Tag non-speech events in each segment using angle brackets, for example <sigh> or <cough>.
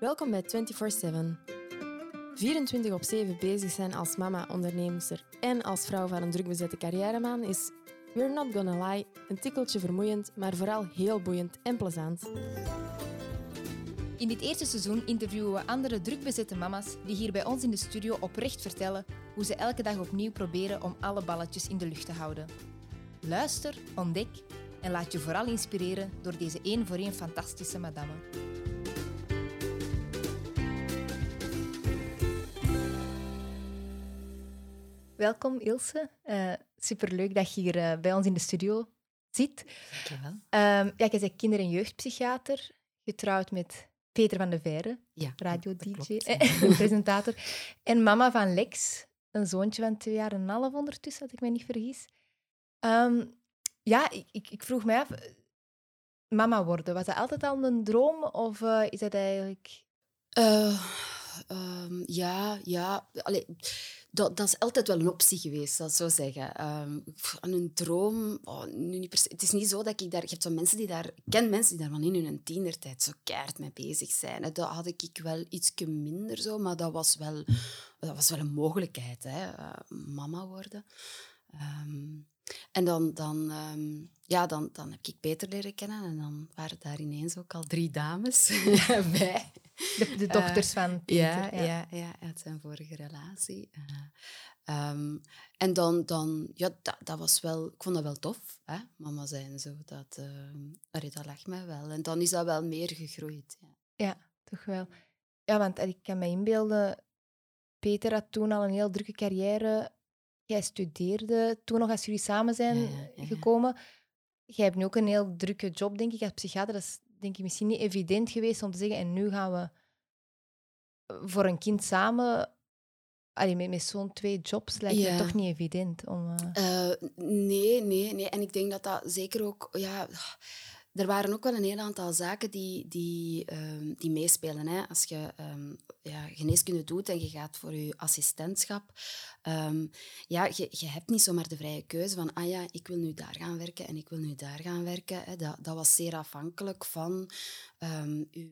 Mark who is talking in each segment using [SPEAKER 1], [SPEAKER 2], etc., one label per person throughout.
[SPEAKER 1] Welkom bij 24-7. 24 op 7 bezig zijn als mama, onderneemster en als vrouw van een drukbezette carrièreman is, we're not gonna lie, een tikkeltje vermoeiend, maar vooral heel boeiend en plezant.
[SPEAKER 2] In dit eerste seizoen interviewen we andere drukbezette mama's die hier bij ons in de studio oprecht vertellen hoe ze elke dag opnieuw proberen om alle balletjes in de lucht te houden. Luister, ontdek en laat je vooral inspireren door deze één voor één fantastische madame. Welkom Ilse. Uh, superleuk dat je hier uh, bij ons in de studio zit.
[SPEAKER 3] Dankjewel.
[SPEAKER 2] Um, ja, je bent kinder- en jeugdpsychiater, getrouwd met Peter van de Veire,
[SPEAKER 3] ja,
[SPEAKER 2] radio-dj, <laughs> presentator. En mama van Lex, een zoontje van twee jaar en een half ondertussen, als ik me niet vergis. Um, ja, ik, ik, ik, vroeg mij af, mama worden, was dat altijd al een droom of uh, is dat eigenlijk...
[SPEAKER 3] Uh, um, ja, ja. Allee, dat, dat, is altijd wel een optie geweest, dat zou zeggen. Um, een droom, oh. Het is niet zo dat ik daar... Je hebt zo mensen die daar... Ken mensen die daar van in hun tienertijd zo keihard mee bezig zijn. Dat had ik wel iets minder zo, maar dat was wel, dat was wel een mogelijkheid, hè. Uh, mama worden. Um, en dan, dan, um, ja, dan, dan heb ik Peter leren kennen en dan waren daar ineens ook al drie dames <laughs> bij.
[SPEAKER 2] De, de dochters uh, van Peter.
[SPEAKER 3] Ja, ja. ja, ja, uit zijn vorige relatie. Uh, um, en dan, dan ja, dat, dat was wel, ik vond dat wel tof, hè? mama zijn zo. Dat, uh, dat lag mij wel. En dan is dat wel meer gegroeid. Ja,
[SPEAKER 2] ja toch wel. Ja, want ik kan me inbeelden, Peter had toen al een heel drukke carrière Jij studeerde toen nog als jullie samen zijn gekomen. Jij hebt nu ook een heel drukke job, denk ik, als psychiater. Dat is denk ik misschien niet evident geweest om te zeggen. En nu gaan we voor een kind samen. Allee, met, met zo'n twee jobs lijkt het toch niet evident om.
[SPEAKER 3] Uh... Uh, nee, nee, nee. En ik denk dat dat zeker ook. Ja, er waren ook wel een heel aantal zaken die, die, um, die meespelen. Hè. Als je um, ja, geneeskunde doet en je gaat voor je assistentschap, um, ja, je, je hebt niet zomaar de vrije keuze van, ah ja, ik wil nu daar gaan werken en ik wil nu daar gaan werken. Hè. Dat, dat was zeer afhankelijk van uw,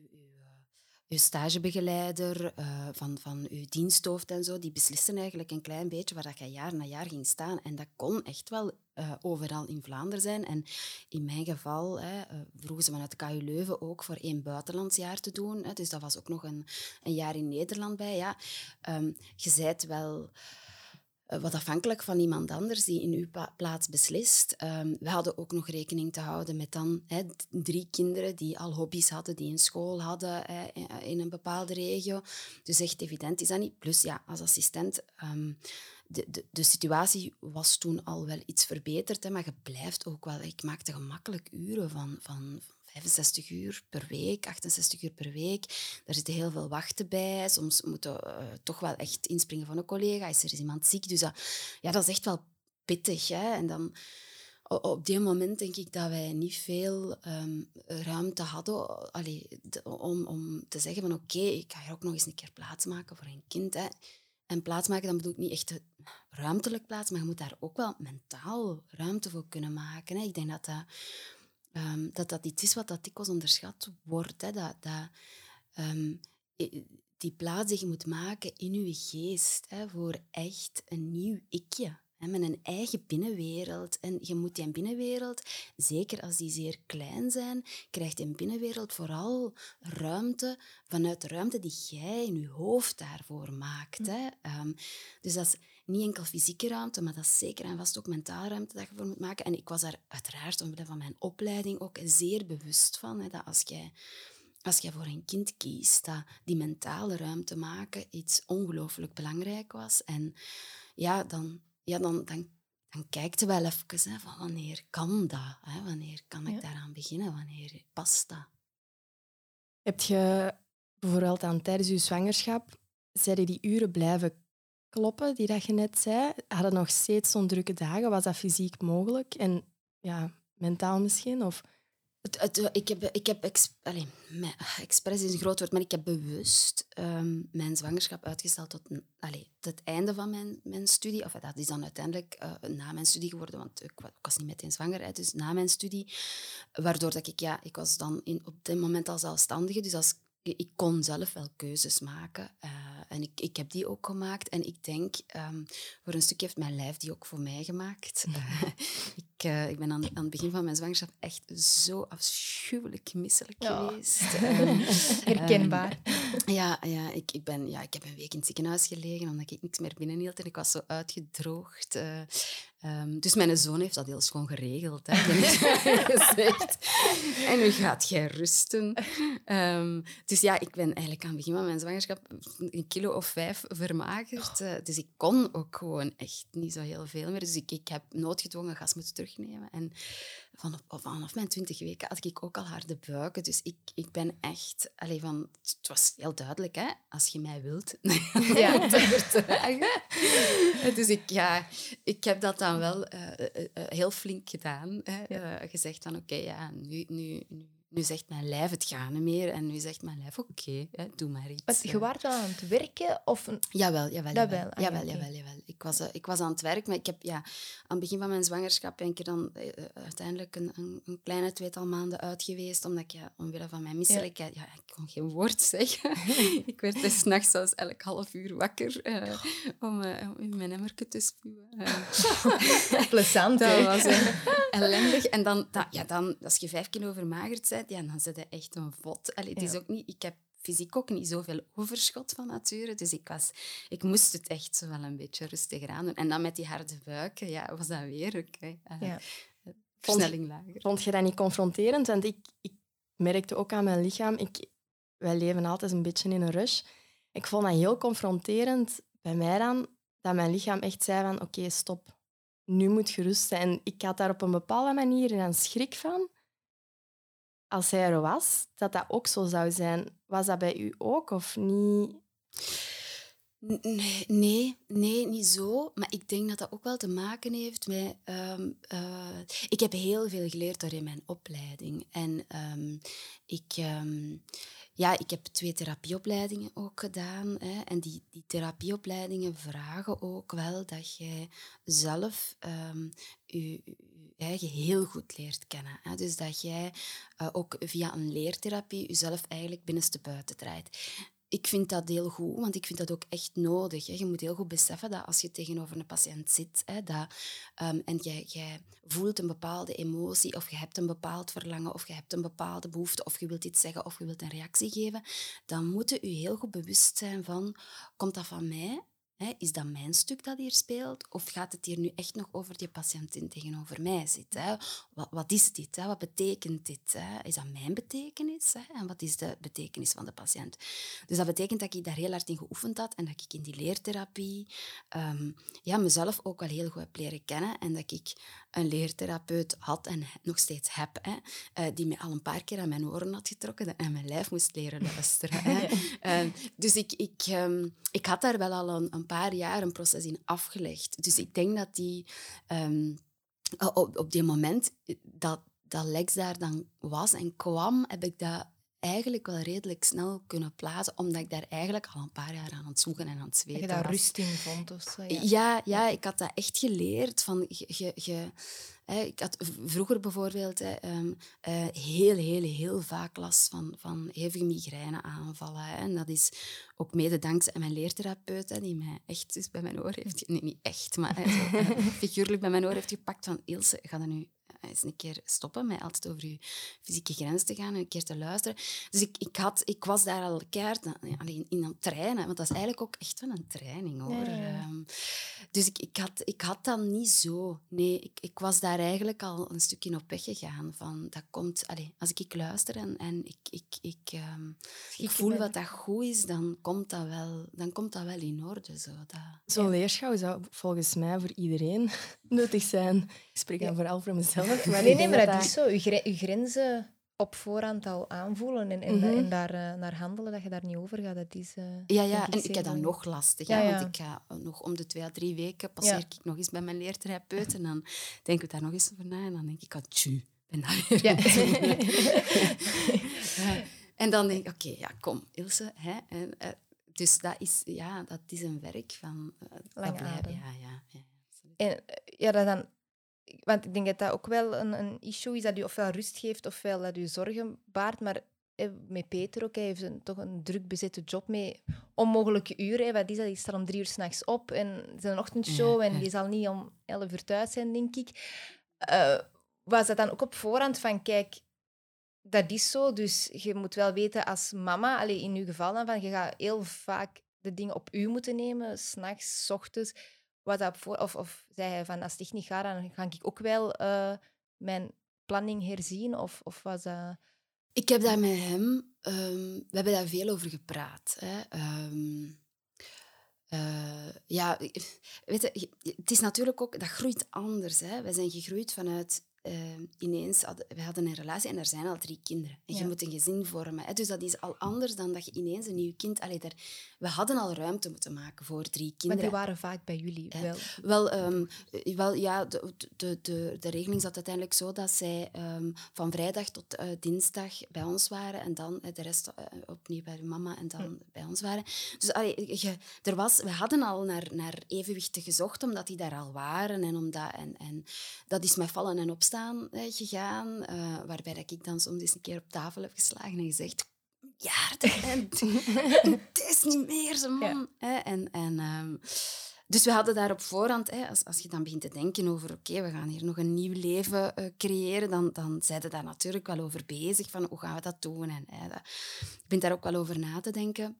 [SPEAKER 3] uw stagebegeleider, uh, van, van uw diensthoofd en zo, die beslissen eigenlijk een klein beetje waar dat je jaar na jaar ging staan. En dat kon echt wel uh, overal in Vlaanderen zijn. En in mijn geval hè, uh, vroegen ze vanuit de KU Leuven ook voor één buitenlandsjaar te doen. Hè. Dus dat was ook nog een, een jaar in Nederland bij. Ja. Um, je zijt wel... Eh, wat afhankelijk van iemand anders die in uw plaats beslist. Um, we hadden ook nog rekening te houden met dan drie kinderen die al hobby's hadden, die een school hadden hè, in een bepaalde regio. Dus echt evident is dat niet. Plus ja, als assistent... Um, de, de, de, situatie was toen al wel iets verbeterd, maar je blijft ook wel... Ik maakte gemakkelijk uren van, van, 65 uur per week, 68 uur per week. Daar zitten heel veel wachten bij. Soms moeten we uh, toch wel echt inspringen van een collega. Is er iemand ziek? Dus dat, ja, dat is echt wel pittig. Hè? En dan, op die moment denk ik dat wij niet veel um, ruimte hadden om, om te zeggen van oké, ik ga hier ook nog eens een keer plaats maken voor een kind. Hè. En plaatsmaken, dan bedoel ik niet echt ruimtelijk plaats, maar je moet daar ook wel mentaal ruimte voor kunnen maken. Ik denk dat dat um, dat dat iets is wat dat dikwijls onderschat wordt. Hè, dat, dat, um, die plaats die je moet maken in je geest hè, voor echt een nieuw ikje. Hè, met een eigen binnenwereld. En je moet die binnenwereld, zeker als die zeer klein zijn, krijgt die binnenwereld vooral ruimte vanuit de ruimte die jij in je hoofd daarvoor maakt. Hm. Hè. Um, dus dat is niet enkel fysieke ruimte, maar dat is zeker en vast ook mentale ruimte dat je voor moet maken. En ik was daar uiteraard, omwille van mijn opleiding, ook zeer bewust van. Hè, dat als jij, als jij voor een kind kiest, dat die mentale ruimte maken iets ongelooflijk belangrijk was. En ja, dan, ja, dan, dan, dan kijkt je wel even hè, van wanneer kan dat? Hè? Wanneer kan ik daaraan beginnen? Wanneer past dat?
[SPEAKER 1] Heb je bijvoorbeeld aan tijdens je zwangerschap, zijn die uren blijven kloppen, die dat je net zei, hadden nog steeds zo'n drukke dagen. Was dat fysiek mogelijk? En ja, mentaal misschien? Of...
[SPEAKER 3] Het, ik heb, ik heb expres is een groot woord, maar ik heb bewust um, mijn zwangerschap uitgesteld tot, allez, het einde van mijn, mijn studie. Of dat is dan uiteindelijk uh, na mijn studie geworden, want ik, was niet meteen zwanger, dus na mijn studie. Waardoor dat ik, ja, ik was dan in, op dit moment al zelfstandige, dus als ik kon zelf wel keuzes maken. Uh, en ik, ik heb die ook gemaakt. En ik denk, um, voor een stuk heeft mijn lijf die ook voor mij gemaakt. Uh, <laughs> ik, uh, ik ben aan, aan, het begin van mijn zwangerschap echt zo afschuwelijk misselijk ja. geweest.
[SPEAKER 2] Um, <laughs> Herkenbaar.
[SPEAKER 3] ja, ja, ik, ik, ben, ja, ik heb een week in het ziekenhuis gelegen omdat ik niks meer binnenhield. En ik was zo uitgedroogd. Um, dus mijn zoon heeft dat heel schoon geregeld. Hè, <laughs> gezegd. En nu gaat jij rusten. Um, dus ja, ik ben eigenlijk aan het begin van mijn zwangerschap een kilo of vijf vermagerd. Uh, dus ik kon ook gewoon echt niet zo heel veel meer. Dus ik, ik heb noodgedwongen gas moeten terugnemen. En vanaf, vanaf mijn twintig weken had ik ook al harde buiken. Dus ik, ik ben echt... Allee, van, het was heel duidelijk, hè. Als je mij wilt, <laughs> ja. Dus ik, ja, ik heb dat dan wel uh, uh, heel flink gedaan. Hè. Ja. gezegd van, oké, okay, ja, nu, nu, nu nu zegt mijn lijf, het gaat niet meer. En nu zegt mijn lijf, oké, okay, doe maar iets.
[SPEAKER 2] Maar je was wel aan het werken? Of.
[SPEAKER 3] Jawel, jawel. Jawel, jawel, ah, jawel, jawel, jawel. Ik, was, uh, ik was aan het werk, maar ik heb ja, aan het begin van mijn zwangerschap ben ik er dan uh, uiteindelijk een, een, een, kleine tweetal maanden uit geweest, omdat ik, ja, omwille van mijn misselijkheid, ja. ja. ik kon geen woord zeggen. <laughs> ik werd dus nachts zelfs elk half uur wakker uh, om, om, in mijn emmerke te spuwen. <laughs>
[SPEAKER 2] Plezant,
[SPEAKER 3] Dat was ellendig. En dan, dat, ja, dan, als je vijf kilo vermagerd bent, ja, dan zit je echt een vod. Allee, het is ook niet, ik heb fysiek ook niet zoveel overschot van nature. Dus ik, was, ik moest het echt zo wel een beetje rustiger aan doen. En dan met die harde buiken, ja, was dat weer oké. Okay. Uh, ja. Versnelling lager.
[SPEAKER 1] Vond je dat niet confronterend? Want ik, ik merkte ook aan mijn lichaam, ik, wij leven altijd een beetje in een rush. Ik vond dat heel confronterend bij mij dan, dat mijn lichaam echt zei van oké, stop, nu moet je rusten. En ik had daar op een bepaalde manier een schrik van als hij er was, dat dat ook zo zou zijn. Was dat bij u ook of niet?
[SPEAKER 3] Nee, nee, niet zo. Maar ik denk dat dat ook wel te maken heeft met... Um, uh, ik heb heel veel geleerd door in mijn opleiding. En um, ik... Um, ja, ik heb twee therapieopleidingen ook gedaan. Hè, en die, die therapieopleidingen vragen ook wel dat jij zelf je, eigen heel goed leert kennen. Hè. Dus dat jij uh, ook via een leertherapie jezelf eigenlijk binnenste buiten draait ik vind dat heel goed, want ik vind dat ook echt nodig. Hè. Je moet heel goed beseffen dat als je tegenover een patiënt zit hè, dat, um, en jij, jij voelt een bepaalde emotie of je hebt een bepaald verlangen of je hebt een bepaalde behoefte of je wilt iets zeggen of je wilt een reactie geven, dan moet je je heel goed bewust zijn van, komt dat van mij? Is dat mijn stuk dat hier speelt? Of gaat het hier nu echt nog over die patiëntin tegenover mij zit? Hè? Wat, wat, is dit? Hè? Wat betekent dit? Hè? Is dat mijn betekenis? Hè? En wat is de betekenis van de patiënt? Dus dat betekent dat ik daar heel hard in geoefend had en dat ik in die leertherapie um, ja, mezelf ook wel heel goed heb leren kennen en dat ik een leertherapeut had en nog steeds heb, hè, uh, die mij al een paar keer aan mijn oren had getrokken en mijn lijf moest leren luisteren. Hè. Uh, <laughs> dus ik, ik, um, ik had daar wel al een, een, paar jaar een proces in afgelegd. Dus ik denk dat die um, op, op die moment dat, dat Lex daar dan was en kwam, heb ik dat eigenlijk wel redelijk snel kunnen plaatsen, omdat ik daar eigenlijk al een paar jaar aan het zoeken en aan het zweten
[SPEAKER 2] was.
[SPEAKER 3] Dat
[SPEAKER 2] je daar rust in vond of zo?
[SPEAKER 3] Ja. ja, ja, ik had dat echt geleerd. Van, je, je, ik had vroeger bijvoorbeeld ehm, eh, heel, heel, heel vaak last van, van hevige migraineaanvallen. En dat is ook mede dankzij mijn leertherapeut, die mij echt dus bij mijn oor heeft... Nee, niet echt, maar <laughs> figuurlijk bij mijn oor heeft gepakt van Ilse, ga dat nu eens een keer stoppen met altijd over je fysieke grens te gaan en een keer te luisteren. Dus ik, ik, had, ik was daar al keihard alleen in aan het trainen, want dat is eigenlijk ook echt wel een training hoor. Ehm, dus ik, ik, had, ik had dat niet zo. Nee, ik, ik was daar eigenlijk al een stukje op weg gegaan. Van, dat komt, allez, als ik, ik luister en, en ik, ik, ik, um, ik voel wat dat goed is, dan komt dat wel, dan komt dat wel in orde. Zo, dat,
[SPEAKER 1] Zo'n ja. leerschouw zou volgens mij voor iedereen <laughs> nuttig zijn. Ik spreek dan vooral voor mezelf. <laughs>
[SPEAKER 2] Maar nee, nee, maar dat, is zo. Je, grenzen op voorhand al aanvoelen en, en, en daar uh, naar handelen, dat je daar niet over gaat. Dat is, uh,
[SPEAKER 3] ja, ja. en ik heb dat nog lastig. Ja, ja. Want ik ga nog om de twee à drie weken passeer ik nog eens bij mijn leertherapeut en dan denk ik daar nog eens over na en dan denk ik, ah, tju, ben daar weer <laughs> <laughs> ja. En dan denk ik, oké, okay, ja, kom, Ilse. Hè, en, uh, dus dat is, ja, dat is een werk van...
[SPEAKER 2] Lang
[SPEAKER 3] Ja,
[SPEAKER 2] ja, ja. En ja, dat dan want ik denk dat dat ook wel een, een issue is dat u ofwel rust geeft ofwel dat u zorgen baart. Maar met Peter ook, hij heeft een, toch een druk bezette job mee onmogelijke uren. Wat is dat? Die staat om drie uur s'nachts op en het is een ochtendshow en die zal niet om elf uur thuis zijn, denk ik. Uh, was dat dan ook op voorhand van, kijk, dat is zo, dus je moet wel weten als mama, alleen in uw geval dan, van, je gaat heel vaak de dingen op u moeten nemen, s'nachts, s ochtends. Wat dat voor, of, of zei hij van, als echt niet gaat, dan ga ik ook wel uh, mijn planning herzien? Of, of was dat...
[SPEAKER 3] Ik heb daar met hem... Um, we hebben daar veel over gepraat. Hè. Um, uh, ja, weet je, het is natuurlijk ook... Dat groeit anders. Hè. Wij zijn gegroeid vanuit uh, ineens, had, we hadden een relatie en er zijn al drie kinderen. En je moet een gezin vormen. Hè. Dus dat is al anders dan dat je ineens een nieuw kind... Allee, daar, we hadden al ruimte moeten maken voor drie kinderen.
[SPEAKER 2] Maar die waren vaak bij jullie wel?
[SPEAKER 3] Wel, um, wel ja, de, de, de, de regeling zat uiteindelijk zo dat zij um, van vrijdag tot uh, dinsdag bij ons waren en dan uh, de rest uh, opnieuw bij mama en dan hm. bij ons waren. Dus allee, je, er was, we hadden al naar, naar evenwichten gezocht, omdat die daar al waren. En, omdat, en, en dat is met vallen en opstaan gegaan, uh, waarbij dat ik dan soms eens een keer op tafel heb geslagen en gezegd ja, <laughs> het is niet meer zo, man. Ja. En, en, um, dus we hadden daar op voorhand, hè, als, als je dan begint te denken over oké, we gaan hier nog een nieuw leven uh, creëren, dan, dan zijn we daar natuurlijk wel over bezig, van hoe gaan we dat doen? En, hè, dat, ik ben daar ook wel over na te denken.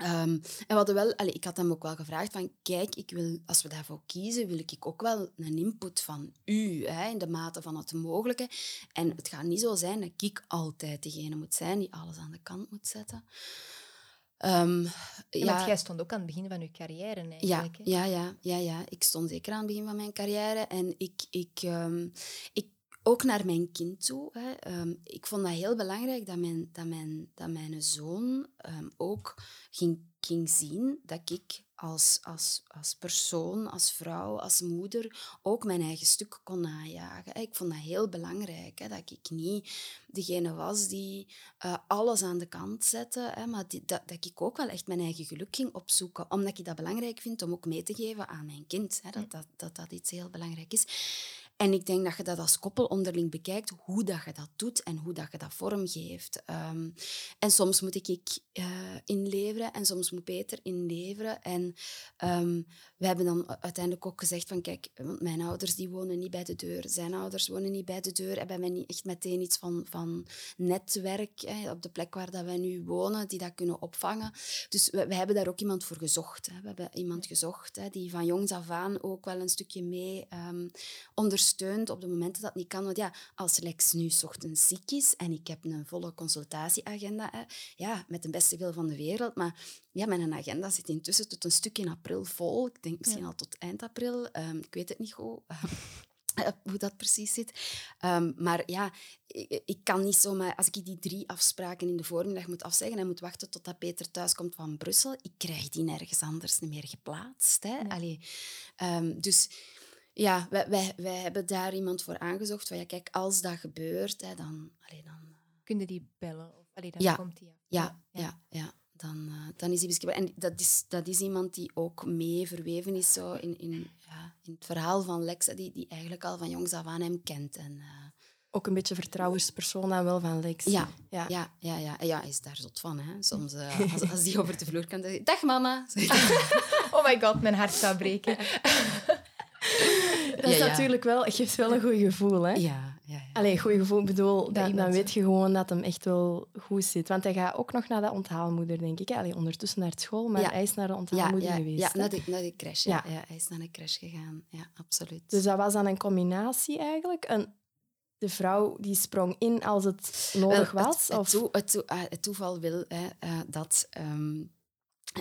[SPEAKER 3] Um, en we hadden wel, allez, ik had hem ook wel gevraagd van, kijk, ik wil, als we daarvoor kiezen, wil ik ook wel een input van u, hè, in de mate van het mogelijke. En het gaat niet zo zijn dat ik altijd degene moet zijn die alles aan de kant moet zetten.
[SPEAKER 2] Um, ja, want jij stond ook aan het begin van je carrière eigenlijk.
[SPEAKER 3] Ja, ja, ja, ja, ja, ik stond zeker aan het begin van mijn carrière. En ik, ik, um, ik ook naar mijn kind toe. Hè. Um, ik vond dat heel belangrijk dat mijn, dat mijn, dat mijn zoon um, ook ging, ging zien dat ik als, als, als persoon, als vrouw, als moeder ook mijn eigen stuk kon najagen. Ik vond dat heel belangrijk, hè, dat ik niet degene was die uh, alles aan de kant zette, hè, maar die, dat, dat ik ook wel echt mijn eigen geluk ging opzoeken, omdat ik dat belangrijk vind om ook mee te geven aan mijn kind. Hè, dat, dat, dat dat iets heel belangrijk is. En ik denk dat je dat als koppel onderling bekijkt, hoe dat je dat doet en hoe dat je dat vormgeeft. Um, en soms moet ik, ik uh, inleveren en soms moet Peter inleveren. En um, we hebben dan uiteindelijk ook gezegd van kijk, mijn ouders die wonen niet bij de deur, zijn ouders wonen niet bij de deur, hebben wij niet echt meteen iets van, van netwerk hè, op de plek waar dat wij nu wonen, die dat kunnen opvangen. Dus we, we hebben daar ook iemand voor gezocht. Hè. We hebben iemand gezocht hè, die van jongs af aan ook wel een stukje mee um, ondersteunt op de momenten dat het niet kan. Want ja, als Lex nu ochtends ziek is en ik heb een volle consultatieagenda, hè, ja, met de beste wil van de wereld, maar ja, mijn agenda zit intussen tot een stuk in april vol. Ik denk misschien al tot eind april. Um, ik weet het niet goed. Eh, <laughs> hoe dat precies zit. Um, maar ja, ik, ik, kan niet zomaar... Als ik die drie afspraken in de voormiddag moet afzeggen en moet wachten totdat Peter thuis komt van Brussel, ik krijg die nergens anders niet meer geplaatst. Hè? Allee, um, dus ja, wij, wij, wij, hebben daar iemand voor aangezocht. Van, ja, kijk, als dat gebeurt, hè, dan... Allee, dan
[SPEAKER 2] Kun je die bellen? Of, allee, dan
[SPEAKER 3] ja.
[SPEAKER 2] komt die.
[SPEAKER 3] Ja, ja, ja. ja dan, uh, dan is hij beschikbaar. En dat is, dat is iemand die ook mee verweven is zo in, in, ja, in het verhaal van Lex, die, die eigenlijk al van jongs af aan hem kent. En, uh,
[SPEAKER 1] ook een beetje vertrouwenspersoon dan wel van Lex.
[SPEAKER 3] Ja, ja, ja, ja, ja. ja hij is daar zot van. Hè. Soms uh, <laughs> als, als die over de vloer kan, dan dag mama. <laughs>
[SPEAKER 2] oh my god, mijn hart zou breken. <laughs>
[SPEAKER 1] dat is natuurlijk wel, geeft wel een goed gevoel. Hè?
[SPEAKER 3] Ja, ja, ja.
[SPEAKER 1] Allee, goed gevoel. bedoel, dan, dan weet je gewoon dat hem echt wel goed zit. Want hij gaat ook nog naar de onthaalmoeder, denk ik. Allee, ondertussen naar school, maar hij is naar de onthaalmoeder
[SPEAKER 3] ja,
[SPEAKER 1] geweest.
[SPEAKER 3] Ja, naar de, naar de crash. Ja. Ja. hij is naar de crash gegaan. Ja, absoluut.
[SPEAKER 1] Dus dat was dan een combinatie eigenlijk. Een, de vrouw die sprong in als het nodig
[SPEAKER 3] Wel,
[SPEAKER 1] was?
[SPEAKER 3] Het,
[SPEAKER 1] of?
[SPEAKER 3] het, het, het, het toeval wil hè, uh, dat... Um,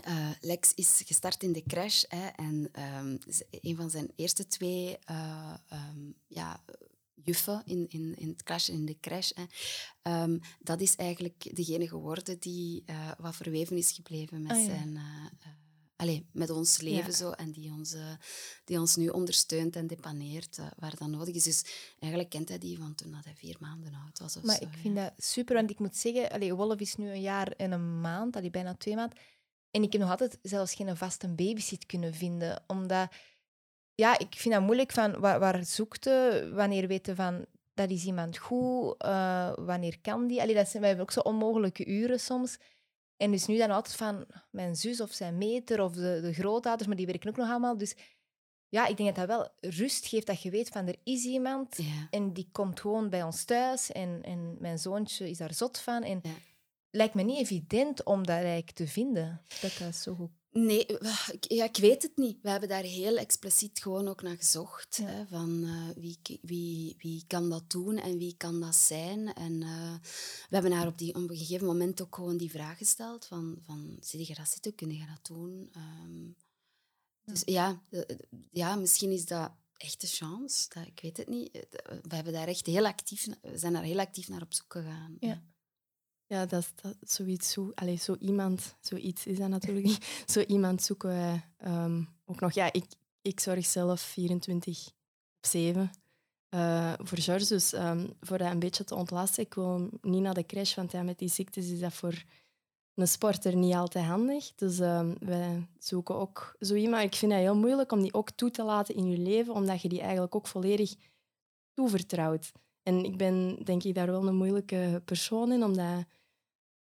[SPEAKER 3] uh, Lex is gestart in de crash hè, en um, een van zijn eerste twee uh, um, ja, juffen in, in, in het crash, in de crash. Hè. Um, dat is eigenlijk degene geworden die uh, wat verweven is gebleven met, ah, ja. zijn, allez, met ons leven ja. zo, en die ons, die ons nu ondersteunt en depaneert waar dat nodig is. Dus eigenlijk kent hij die van toen dat hij vier maanden oud was. Of
[SPEAKER 2] maar
[SPEAKER 3] zo,
[SPEAKER 2] ik vind dat super, want ik moet zeggen, allez, Wolf is nu een jaar en een maand, allee, bijna twee maanden. En ik heb nog altijd zelfs geen vaste babysit kunnen vinden, omdat ja, ik vind dat moeilijk van waar, waar zoekte, wanneer weten van dat is iemand goed, uh, wanneer kan die? Allee, dat zijn, wij hebben ook zo onmogelijke uren soms. En dus nu dan altijd van mijn zus of zijn meter of de, de grootouders, maar die werken ook nog allemaal. Dus ja, ik denk dat dat wel rust geeft dat je weet van er is iemand en die komt gewoon bij ons thuis en, en mijn zoontje is daar zot van. En ja. Lijkt me niet evident om dat eigenlijk te vinden, dat dat zo goed
[SPEAKER 3] Nee, ja, ik weet het niet. We hebben daar heel expliciet gewoon ook naar gezocht. Hè, van uh, wie, wie, wie kan dat doen en wie kan dat zijn. En uh, we hebben haar op, die, op een gegeven moment ook gewoon die vraag gesteld. Van, van zit je dat zitten? Kun je dat doen? Um, dus ja, ja, misschien is dat echt een chance. Dat, ik weet het niet. We, hebben daar echt heel actief, we zijn daar heel actief naar op zoek gegaan.
[SPEAKER 1] Ja. Ja, dat is dat, zoiets, zo, allez, zo iemand, zoiets is dat natuurlijk niet. Zo iemand zoeken wij um, ook nog. Ja, ik, ik zorg zelf 24 op 7 uh, voor George. Dus um, voor dat een beetje te ontlasten, ik wil niet naar de crash, want ja, met die ziektes is dat voor een sporter niet altijd handig. Dus um, wij zoeken ook zo iemand. Ik vind het heel moeilijk om die ook toe te laten in je leven, omdat je die eigenlijk ook volledig toevertrouwt. En ik ben denk ik daar wel een moeilijke persoon in, omdat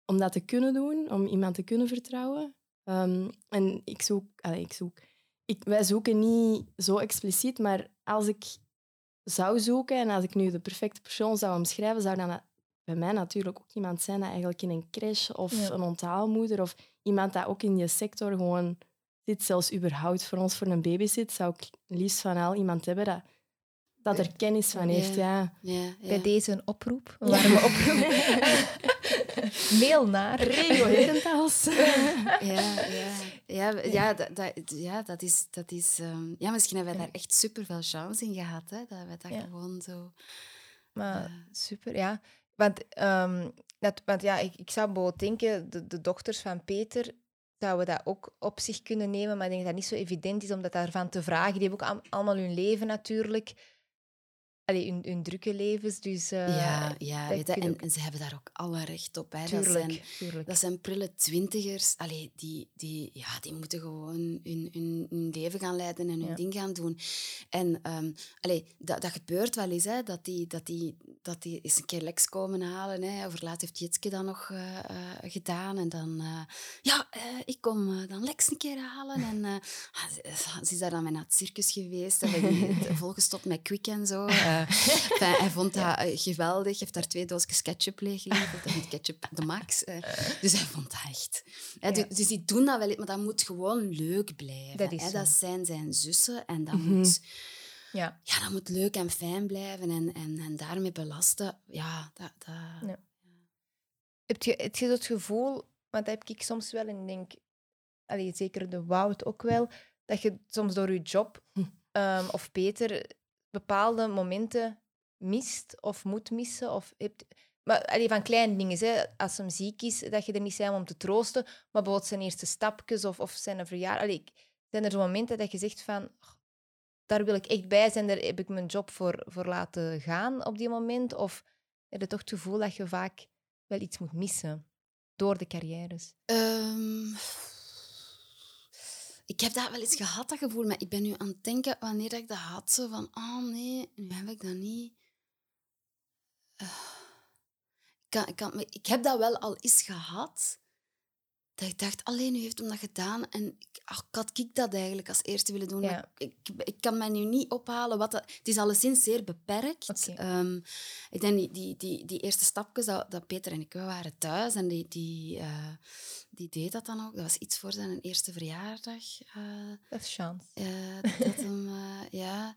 [SPEAKER 1] om dat te kunnen doen, om iemand te kunnen vertrouwen. Um, en ik zoek, allez, ik zoek ik, wij zoeken niet zo expliciet, maar als ik zou zoeken en als ik nu de perfecte persoon zou omschrijven, zou dat bij mij natuurlijk ook iemand zijn dat eigenlijk in een crash of een onthaalmoeder of iemand dat ook in je sector gewoon zit, zelfs überhaupt voor ons voor een baby zit, zou ik liefst van al iemand hebben dat, dat er kennis van heeft. Ja.
[SPEAKER 2] ja. Bij deze een oproep, een warme oproep. <laughs> <laughs> Mail naar.
[SPEAKER 1] Regio Herentals. <laughs>
[SPEAKER 3] ja, ja. Ja, ja, dat, dat, ja, dat is... Dat is um, ja, misschien hebben wij daar echt super veel chance in gehad. Hè, dat we dat gewoon zo...
[SPEAKER 2] Maar uh, super, ja. Want, um, dat, want ja, ik, ik zou bijvoorbeeld denken, de, de dochters van Peter zouden dat ook op zich kunnen nemen, maar ik denk dat dat niet zo evident is om dat daarvan te vragen. Die hebben ook allemaal hun leven natuurlijk allee, hun, hun drukke levens. Dus, uh,
[SPEAKER 3] ja, ja weet en, en, ze hebben daar ook alle recht op. Hè. Tuurlijk, dat, zijn, tuurlijk. dat zijn prille twintigers. Allee, die, die, ja, die moeten gewoon hun, hun, hun leven gaan leiden en hun ding gaan doen. En um, allee, dat, dat gebeurt wel eens, hè, dat, die, dat, die, dat die eens een keer leks komen halen. Hè. Over laat heeft Jitske dat nog uh, uh, gedaan. En dan, ja, ik kom dan leks een keer halen. En ah, ze is daar dan met naar het circus geweest. En <laughs> volgestopt met Quick en zo. Uh, hij vond <laughs> dat uh, geweldig. Hij heeft daar twee doosjes ketchup leeggeleverd. Ketchup de max. Uh. Dus hij vond dat echt. Ja. Dus, dus, die doen dat wel, maar dat moet gewoon leuk blijven. Dat, is dat zijn zijn zussen en dat mm -hmm. moet... Ja. ja, dat moet leuk en fijn blijven en, en, en daarmee belasten. Ja, dat... dat ja.
[SPEAKER 2] Heb, je, heb je het gevoel, want dat heb ik soms wel en denk, allee, zeker de Wout ook wel, dat je soms door je job, um, <laughs> of Peter, bepaalde momenten mist of moet missen? Of hebt... Maar allee, van kleine dingen, hè. als hem ziek is, dat je er niet zijn om te troosten, maar bijvoorbeeld zijn eerste stapjes of, of zijn verjaardag. zijn er momenten dat je zegt van, daar wil ik echt bij zijn, daar heb ik mijn job voor, voor laten gaan op die moment? Of heb je toch het gevoel dat je vaak wel iets moet missen door de carrières?
[SPEAKER 3] Um, ik heb dat wel eens gehad, dat gevoel. Maar ik ben nu aan het denken wanneer ik dat had. Zo van, oh nee, nu heb ik dat niet. Uh, ik, kan, ik, kan, ik heb dat wel al eens gehad. Dat ik dacht, alleen nu heeft hem dat gedaan. En ach, had ik dat eigenlijk als eerste willen doen. Ja. Ik, ik, kan mij nu niet ophalen. Wat dat, het is alleszins zeer beperkt. Um, ik denk, die, die, die, die eerste stapjes, dat, dat Peter en ik we waren thuis. En die, die, uh, die deed dat dan ook. Dat was iets voor zijn eerste verjaardag. Uh,
[SPEAKER 2] dat is chance.
[SPEAKER 3] Uh, dat hem, ja...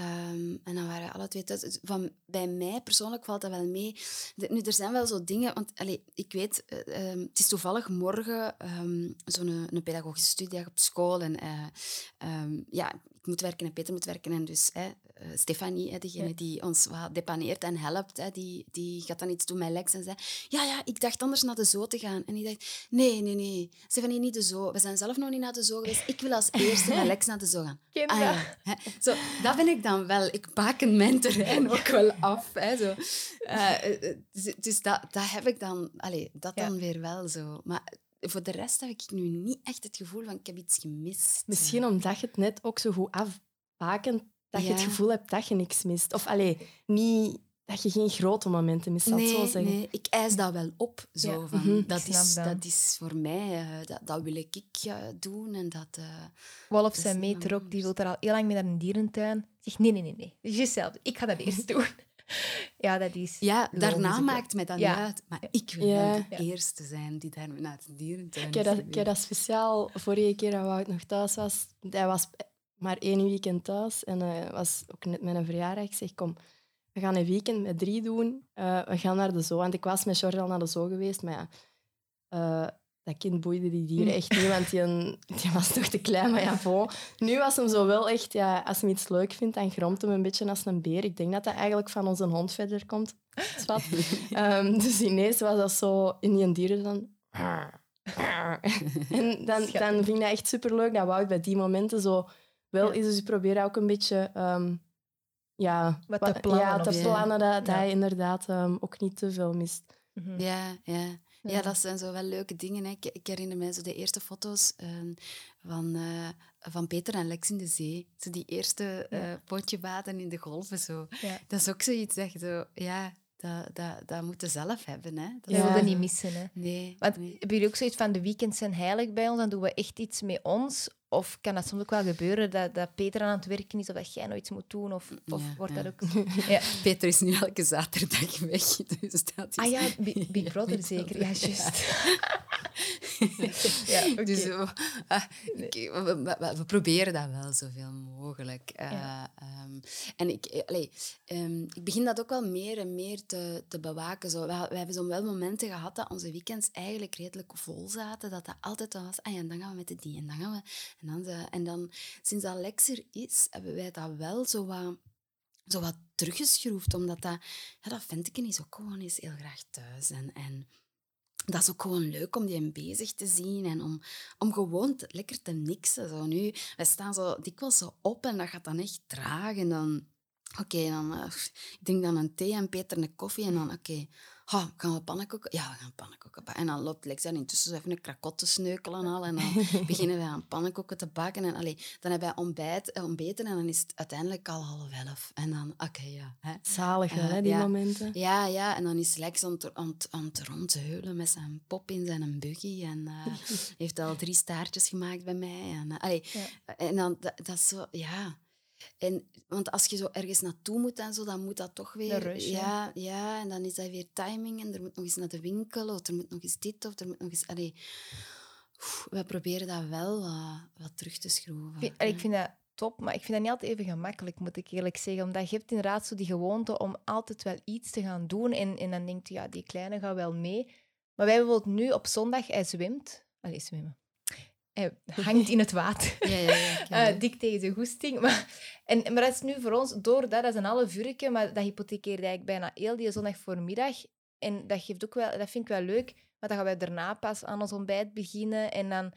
[SPEAKER 3] Um, en dan waren alle twee thuis. Dus van, bij mij persoonlijk valt dat wel mee. nu, er zijn wel zo dingen... Want allez, ik weet, uh, um, het is toevallig morgen um, zo'n een pedagogische studie op school. En uh, ja, ik moet werken en Peter moet werken. En dus uh, Stefanie, hè, degene die ons wat depaneert en helpt, hè, die, die gaat dan iets doen met Lex en zei, ja, ja, ik dacht anders naar de zoo te gaan. En ik dacht, nee, nee, nee, Stefanie, niet de zoo. We zijn zelf nog niet naar de zoo geweest. Ik wil als <laughs> eerste met Lex naar de zoo gaan.
[SPEAKER 2] Ah, ja.
[SPEAKER 3] Zo, dat ben ik dan wel. Ik baken mijn terrein ook wel af. Hè, zo. Uh, dus, dus dat, dat heb ik dan, allez, dat dan weer wel zo. Maar voor de rest heb ik nu niet echt het gevoel van ik heb iets gemist.
[SPEAKER 1] Misschien omdat je het net ook zo goed afbakent dat je het gevoel hebt dat je niks mist. Of allee, niet dat je geen grote momenten mist, zal ik zo
[SPEAKER 3] Nee,
[SPEAKER 1] zeggen.
[SPEAKER 3] nee, ik eis dat wel op. Zo,
[SPEAKER 2] Ja.
[SPEAKER 3] van,
[SPEAKER 1] Mhm,
[SPEAKER 3] dat, is,
[SPEAKER 2] dat.
[SPEAKER 3] dat is voor mij, eh, dat, dat wil ik eh, doen. En dat, eh,
[SPEAKER 2] Wolf,
[SPEAKER 3] is
[SPEAKER 2] zijn meter ook, die wil er al heel lang mee naar een dierentuin. Zegt, nee, nee, nee, nee. Het is jezelf. Ik ga dat eerst <laughs> doen. Ja, dat is...
[SPEAKER 3] ja, daarna maakt mij dat
[SPEAKER 2] Ja.
[SPEAKER 3] niet uit. Maar ik wil
[SPEAKER 1] Ja.
[SPEAKER 3] wel de eerste zijn die daar naar de dierentuin
[SPEAKER 1] Ik heb, dat, ik heb dat speciaal vorige keer dat Wout nog thuis was. Hij was maar één weekend thuis en hij was ook net met een verjaardag. Ik zeg, kom, we gaan een weekend met drie doen. Eh, we gaan naar de zoo. Want ik was met Jordan naar de zoo geweest, maar ja... eh, dat kind boeide die dieren
[SPEAKER 2] Mm.
[SPEAKER 1] echt niet, want die, een- die was toch te klein. Maar ja, <laughs> bon. Nu was hem zo wel echt... Ja, als hij iets leuk vindt, dan gromt hem een beetje als een beer. Ik denk dat dat eigenlijk van onze hond verder komt. Swat. <laughs> Ehm, dus ineens was dat zo in die dieren dan... <laughs> En dan, dan vind ik dat echt superleuk dat Wout bij die momenten zo wel is. Dus ik probeer ook een beetje ehm, ja,
[SPEAKER 2] Wat te plannen
[SPEAKER 1] Ja,
[SPEAKER 2] of
[SPEAKER 1] te plannen dat, dat
[SPEAKER 2] Ja.
[SPEAKER 1] hij inderdaad ehm, ook niet te veel mist.
[SPEAKER 2] Mhm.
[SPEAKER 3] Ja, ja.
[SPEAKER 2] Ja.
[SPEAKER 3] Ja, dat zijn zo wel leuke dingen. Hè. Ik, ik herinner me zo de eerste foto's ehm, van, eh, van Peter en Lex in de zee. Zo die eerste
[SPEAKER 2] Ja.
[SPEAKER 3] eh potje baden in de golven. Zo.
[SPEAKER 2] Ja.
[SPEAKER 3] Dat is ook zoiets dat je zo... Ja, dat, dat, dat moet je zelf hebben. Hè. Dat
[SPEAKER 2] wilde
[SPEAKER 3] zo-
[SPEAKER 2] niet missen. Hè.
[SPEAKER 3] Nee.
[SPEAKER 2] Want
[SPEAKER 3] nee.
[SPEAKER 2] hebben jullie ook zoiets van de weekends zijn heilig bij ons, dan doen we echt iets met ons? Of kan dat soms ook wel gebeuren dat, dat Peter aan het werken is of dat jij nog iets moet doen? Of, of
[SPEAKER 3] Ja,
[SPEAKER 2] wordt
[SPEAKER 3] ja.
[SPEAKER 2] dat ook... <laughs> Ja.
[SPEAKER 3] Peter is nu elke zaterdag weg. Dus dat is...
[SPEAKER 2] Ah ja, Big, Big Brother zeker. Ja, juist. <laughs> ja. <laughs>
[SPEAKER 3] Dus ah, ik- we, we- we- we proberen dat wel zoveel mogelijk. Eh,
[SPEAKER 2] Ja.
[SPEAKER 3] ehm, en ik, eh, allee, ehm, ik begin dat ook wel meer en meer te, te bewaken. Zo. We, we hebben zo wel momenten gehad dat onze weekends eigenlijk redelijk vol zaten. Dat dat altijd was. Ah ja, en dan gaan we met de die en dan gaan we... En dan, de- en dan sinds dat Lex er is, hebben wij dat wel zo wat zo wat teruggeschroefd, omdat dat, ja, dat ventje is ook gewoon eens heel graag thuis. En, en dat is ook gewoon leuk om die hem bezig te zien en om, om gewoon lekker te niksen. Zo. Nu, wij staan zo dikwijls zo op en dat gaat dan echt traag. En dan, oké, dan eh, ik drink dan een thee en Peter een koffie. En dan, oké, ha, gaan we pannenkoeken? Ja, we gaan pannenkoeken bakken. En dan loopt Lex daar intussen even een krakot te sneukelen al. En dan <laughs> beginnen wij aan pannenkoeken te bakken. En allee, dan hebben wij ontbijt, eh, ontbeten en dan is het uiteindelijk al half elf. En dan, oké, ja. Hè.
[SPEAKER 1] Zalig hè, die
[SPEAKER 3] ja.
[SPEAKER 1] momenten.
[SPEAKER 3] Ja, ja, en dan is Lex aan het, aan het rondheulen met zijn pop in zijn buggy. En eh, <laughs> heeft al drie staartjes gemaakt bij mij. En, eh, allee,
[SPEAKER 2] Ja.
[SPEAKER 3] en dan, dat, dat is zo, ja. En, want als je zo ergens naartoe moet en zo, dan moet dat toch weer...
[SPEAKER 2] rush, hè?
[SPEAKER 3] ja, ja, en dan is dat weer timing. En er moet nog eens naar de winkel, of er moet nog eens dit, of er moet nog eens... Allee, oef, we proberen dat wel wat, wat terug te schroeven.
[SPEAKER 2] Ik ik vind dat top, maar ik vind dat niet altijd even gemakkelijk, moet ik eerlijk zeggen. Omdat je hebt inderdaad zo die gewoonte om altijd wel iets te gaan doen. En, en dan denkt je, ja, die kleine gaat wel mee. Maar wij bijvoorbeeld nu op zondag, hij zwemt. Allee, zwemmen. Hij hangt in het water. <laughs>
[SPEAKER 3] Ja, ja, ja.
[SPEAKER 2] Eh, dik tegen zijn goesting. Maar, en, maar dat is nu voor ons, door dat, dat is een half uurtje, maar dat hypothekeerde eigenlijk bijna heel die zondag voormiddag. En dat, geeft ook wel, dat vind ik wel leuk, maar dan gaan wij daarna pas aan ons ontbijt beginnen. En, dan,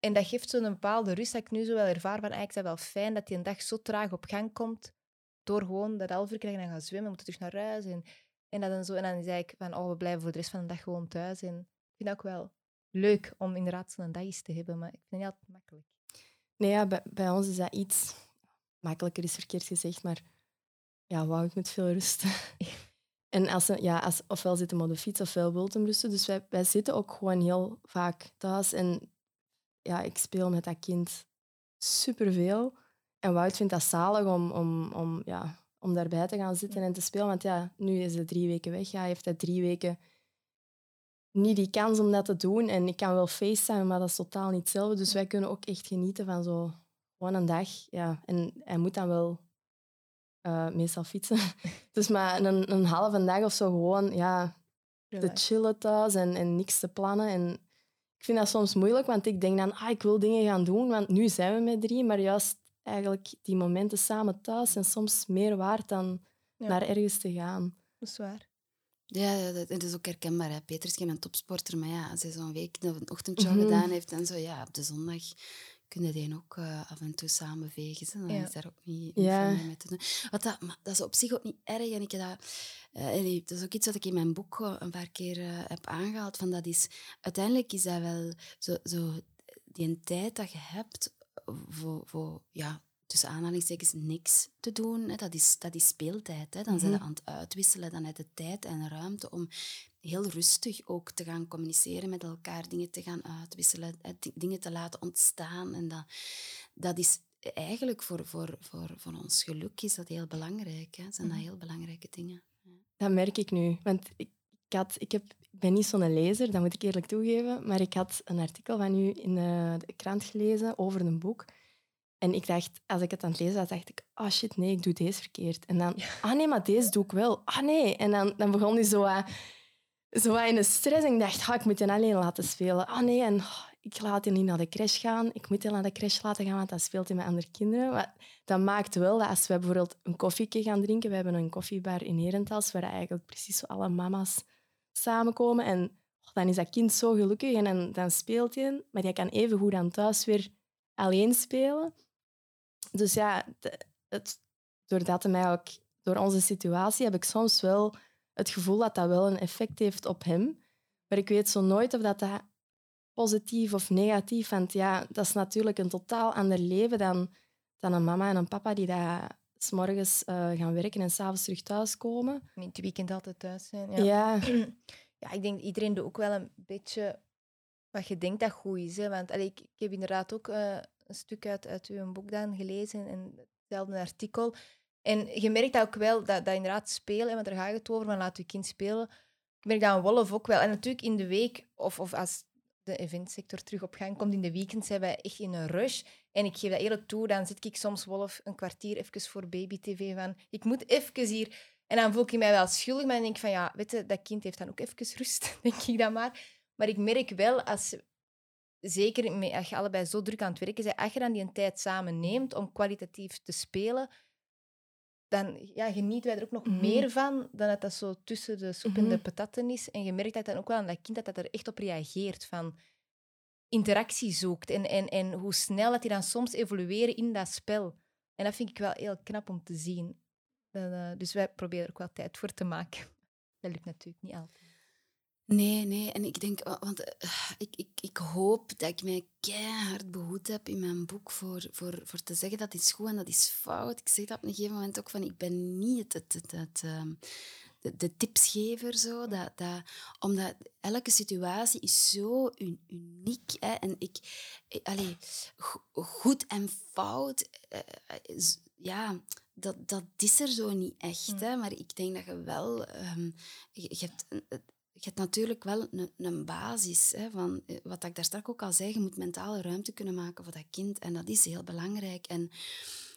[SPEAKER 2] en dat geeft zo'n bepaalde rust dat ik nu zo wel ervaar van, eigenlijk is dat wel fijn dat die een dag zo traag op gang komt, door gewoon dat half uur krijgen en gaan zwemmen, moeten terug naar huis. En, en, dat dan zo, en dan is eigenlijk van, oh, we blijven voor de rest van de dag gewoon thuis. En ik vind dat ook wel leuk om inderdaad zo'n dag eens te hebben, maar ik vind het niet altijd makkelijk.
[SPEAKER 1] Nee, ja, bij, bij ons is dat iets makkelijker, is verkeerd gezegd, maar ja, Wout moet veel rusten. <laughs> <laughs> en als ja, als, ofwel zit hem op de fiets, ofwel wil hem rusten. Dus wij, wij zitten ook gewoon heel vaak thuis. En ja, ik speel met dat kind superveel. En Wout vindt dat zalig om, om, om, ja, om daarbij te gaan zitten en te spelen. Want ja, nu is hij drie weken weg. Ja, hij heeft hij drie weken niet die kans om dat te doen. En ik kan wel facetimen, maar dat is totaal niet hetzelfde. Dus wij kunnen ook echt genieten van zo gewoon een dag. Ja. En hij moet dan wel eh, meestal fietsen. <laughs> dus maar een, een halve dag of zo gewoon ja, te chillen thuis en, en niks te plannen. En ik vind dat soms moeilijk, want ik denk dan, ah, ik wil dingen gaan doen, want nu zijn we met drie, maar juist eigenlijk die momenten samen thuis zijn soms meer waard dan
[SPEAKER 2] Ja.
[SPEAKER 1] naar ergens te gaan.
[SPEAKER 2] Dat is waar.
[SPEAKER 3] Ja, dat, dat is ook herkenbaar. Hè. Peter is geen topsporter, maar ja, als hij zo'n week een ochtendshow
[SPEAKER 1] Mhm.
[SPEAKER 3] gedaan heeft en zo, ja, op de zondag kunnen die ook eh, af en toe samen vegen. Dan
[SPEAKER 2] Ja.
[SPEAKER 3] is daar ook niet, niet
[SPEAKER 1] Ja.
[SPEAKER 3] veel mee te doen. Wat dat, maar dat is op zich ook niet erg. En ik heb dat, eh, dat is ook iets wat ik in mijn boek een paar keer eh, heb aangehaald. Van dat is, uiteindelijk is dat wel zo, zo die tijd dat je hebt voor, voor ja, tussen aanhalingstekens niks te doen. Hè. Dat, is, dat is speeltijd. Hè. Dan zijn
[SPEAKER 1] Mhm.
[SPEAKER 3] ze aan het uitwisselen. Dan heb je tijd en ruimte om heel rustig ook te gaan communiceren met elkaar, dingen te gaan uitwisselen, hè, di- dingen te laten ontstaan. En dat, dat is eigenlijk voor, voor, voor, voor ons geluk is dat heel belangrijk. Hè. Zijn dat
[SPEAKER 2] Mhm.
[SPEAKER 3] heel belangrijke dingen.
[SPEAKER 1] Dat merk ik nu. Want ik, ik, had, ik, heb, ik ben niet zo'n lezer, dat moet ik eerlijk toegeven. Maar ik had een artikel van u in eh, de krant gelezen over een boek. En ik dacht, als ik het aan het lezen was, dacht ik, ah shit, nee, ik doe deze verkeerd. En dan, <laughs> ah nee, maar deze doe ik wel. Ah nee. En dan, dan begon hij zo, wat- zo in de stress. En ik dacht, ah, ik moet hem alleen laten spelen. Ah nee, en ah, ik laat hem niet naar de crash gaan. Ik moet hem naar de crash laten gaan, want dan speelt hij met andere kinderen. Maar dat maakt wel dat als we bijvoorbeeld een koffieke gaan drinken, we hebben een koffiebar in Herentals, waar eigenlijk precies zo alle mama's samenkomen. En oh, dan is dat kind zo gelukkig en dan, dan speelt hij. Maar die kan even goed aan thuis weer alleen spelen. Dus ja, het, doordat hij mij ook, door onze situatie heb ik soms wel het gevoel dat dat wel een effect heeft op hem. Maar ik weet zo nooit of dat, dat positief of negatief Want ja, dat is natuurlijk een totaal ander leven dan, dan een mama en een papa die daar s morgens eh, gaan werken en s'avonds terug thuiskomen.
[SPEAKER 2] In het weekend altijd thuis zijn.
[SPEAKER 1] Ja.
[SPEAKER 2] Ja. <clears throat> ja, ik denk dat iedereen doet ook wel een beetje wat je denkt dat goed is. Hè? Want allee, ik, ik heb inderdaad ook eh, een stuk uit, uit uw boek dan gelezen en hetzelfde artikel. En je merkt ook wel dat, dat inderdaad spelen, want daar gaat het over, van laat je kind spelen. Ik merk dat aan Wolf ook wel. En natuurlijk in de week, of, of als de eventsector terug op gang komt in de weekend, zijn wij echt in een rush. En ik geef dat eerlijk toe, dan zit ik soms Wolf een kwartier even voor baby-tv van... Ik moet even hier... En dan voel ik mij wel schuldig, maar dan denk ik van ja, weet je, dat kind heeft dan ook even rust, <laughs> denk ik dan maar. Maar ik merk wel, als, zeker met- als je allebei zo druk aan het werken bent, als je dan die tijd samen neemt om kwalitatief te spelen, dan ja, genieten wij er ook nog
[SPEAKER 1] Mhm.
[SPEAKER 2] meer van dan dat dat zo tussen de soep en de
[SPEAKER 1] Mhm.
[SPEAKER 2] patatten is. En je merkt dat dan ook wel aan dat kind dat dat er echt op reageert, van interactie zoekt en, en, en hoe snel dat die dan soms evolueren in dat spel. En dat vind ik wel heel knap om te zien. Dat, eh, dus wij proberen er ook wel tijd voor te maken. <laughs> Dat lukt natuurlijk niet altijd.
[SPEAKER 3] Nee, nee. En ik denk, wa- want eh, ik, ik, ik hoop dat ik mij keihard behoed heb in mijn boek voor, voor, voor te zeggen dat is goed en dat is fout. Ik zeg dat op een gegeven moment ook van, ik ben niet het, het, het, ehm, de, de tipsgever, zo, dat, dat, omdat elke situatie is zo un- uniek. Hè, en ik, ik allee, go- goed en fout, eh, eh, is- ja, dat, dat is er zo niet echt.
[SPEAKER 2] Mm.
[SPEAKER 3] Hè, maar ik denk dat je wel, ehm, je, je hebt een- je hebt natuurlijk wel een, een basis. Hè, van, eh, wat ik daar straks ook al zei, je moet mentale ruimte kunnen maken voor dat kind. En dat is heel belangrijk. En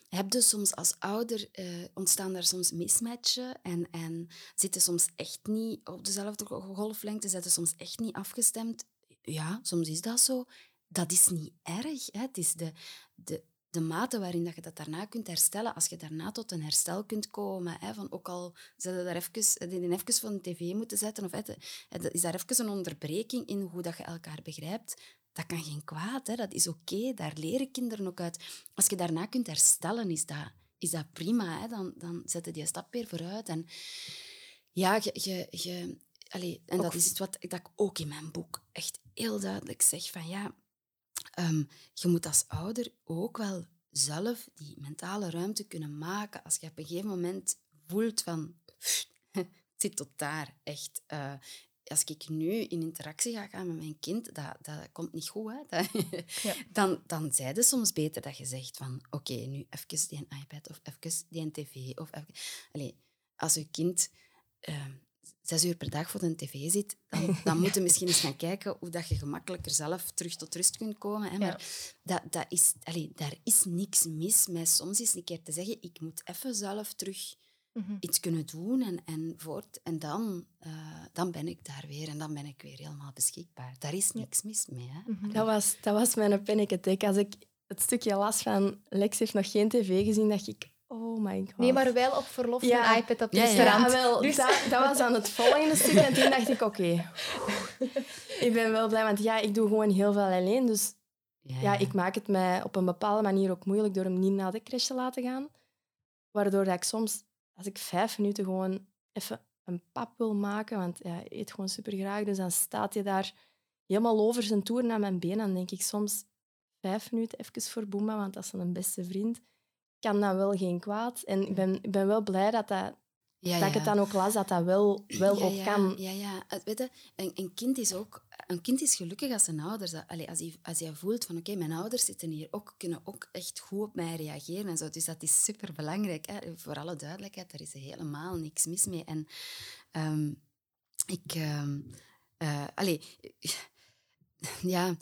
[SPEAKER 3] heb dus soms als ouder, eh, ontstaan daar soms mismatchen en, en zitten soms echt niet op dezelfde go- golflengte, zitten soms echt niet afgestemd. Ja, soms is dat zo. Dat is niet erg. Hè. Het is de, de, de mate waarin dat je dat daarna kunt herstellen. Als je daarna tot een herstel kunt komen, hè, van ook al je daar even, die even van de tv moeten zetten, of hè, hè, is daar even een onderbreking in hoe dat je elkaar begrijpt, dat kan geen kwaad. Hè. Dat is oké, daar leren kinderen ook uit. Als je daarna kunt herstellen, is dat, is dat prima. Hè. Dan, dan zet je die stap weer vooruit. En ja, je... je, je allee, en dat is iets wat dat ik ook in mijn boek echt heel duidelijk zeg. Van ja, Ehm, je moet als ouder ook wel zelf die mentale ruimte kunnen maken. Als je op een gegeven moment voelt van... Het zit tot daar, echt. Eh, als ik nu in interactie ga gaan met mijn kind, dat, dat komt niet goed. Hè? Dat- <laughs>
[SPEAKER 2] Ja.
[SPEAKER 3] dan, dan zij het soms beter dat je zegt van... Oké, nu even die een iPad of even die een tv. Of even... Allee, als je kind... ehm, zes uur per dag voor de tv zit, dan, dan <laughs> moet je misschien eens gaan kijken hoe dat je gemakkelijker zelf terug tot rust kunt komen. Hè. Maar dat, dat is, allee, daar is niks mis met soms eens een keer te zeggen ik moet even zelf terug
[SPEAKER 2] Mhm.
[SPEAKER 3] iets kunnen doen en, en voort. En dan, eh, dan ben ik daar weer en dan ben ik weer helemaal beschikbaar. Daar is niks mis mee. Hè.
[SPEAKER 2] Mhm.
[SPEAKER 1] Dat was, dat was mijn panic attack. Als ik het stukje las van Lex heeft nog geen tv gezien, dacht ik, oh my god.
[SPEAKER 2] Nee, maar wel op verlof
[SPEAKER 1] Ja.
[SPEAKER 2] een iPad op het
[SPEAKER 3] Ja, ja.
[SPEAKER 2] restaurant.
[SPEAKER 1] Ja, wel,
[SPEAKER 2] Dus-
[SPEAKER 1] dat, dat was aan het volgende stuk. En toen dacht ik, oké. <laughs> Ik ben wel blij, want ja, ik doe gewoon heel veel alleen. Dus ja, ik maak het mij op een bepaalde manier ook moeilijk door hem niet naar de crash te laten gaan. Waardoor dat ik soms, als ik vijf minuten gewoon even een pap wil maken, want ja, hij eet gewoon super graag, dus dan staat hij daar helemaal over zijn toer naar mijn been. Dan denk ik soms vijf minuten even voor Boomba, want dat is zijn beste vriend. Kan dat wel geen kwaad. En ik ben, ik ben wel blij dat, dat,
[SPEAKER 3] Ja,
[SPEAKER 1] dat ik het dan ook las, dat dat wel, wel
[SPEAKER 3] ja,
[SPEAKER 1] kan.
[SPEAKER 3] Ja, ja. Weet je, een, een kind is ook... Een kind is gelukkig als zijn ouders... Allee, als, hij, als hij voelt van... Oké, mijn ouders zitten hier ook... Kunnen ook echt goed op mij reageren en zo. Dus dat is superbelangrijk. Hè. Voor alle duidelijkheid, daar is helemaal niks mis mee. En ehm, ik... ehm eh, allee, <laughs> ja...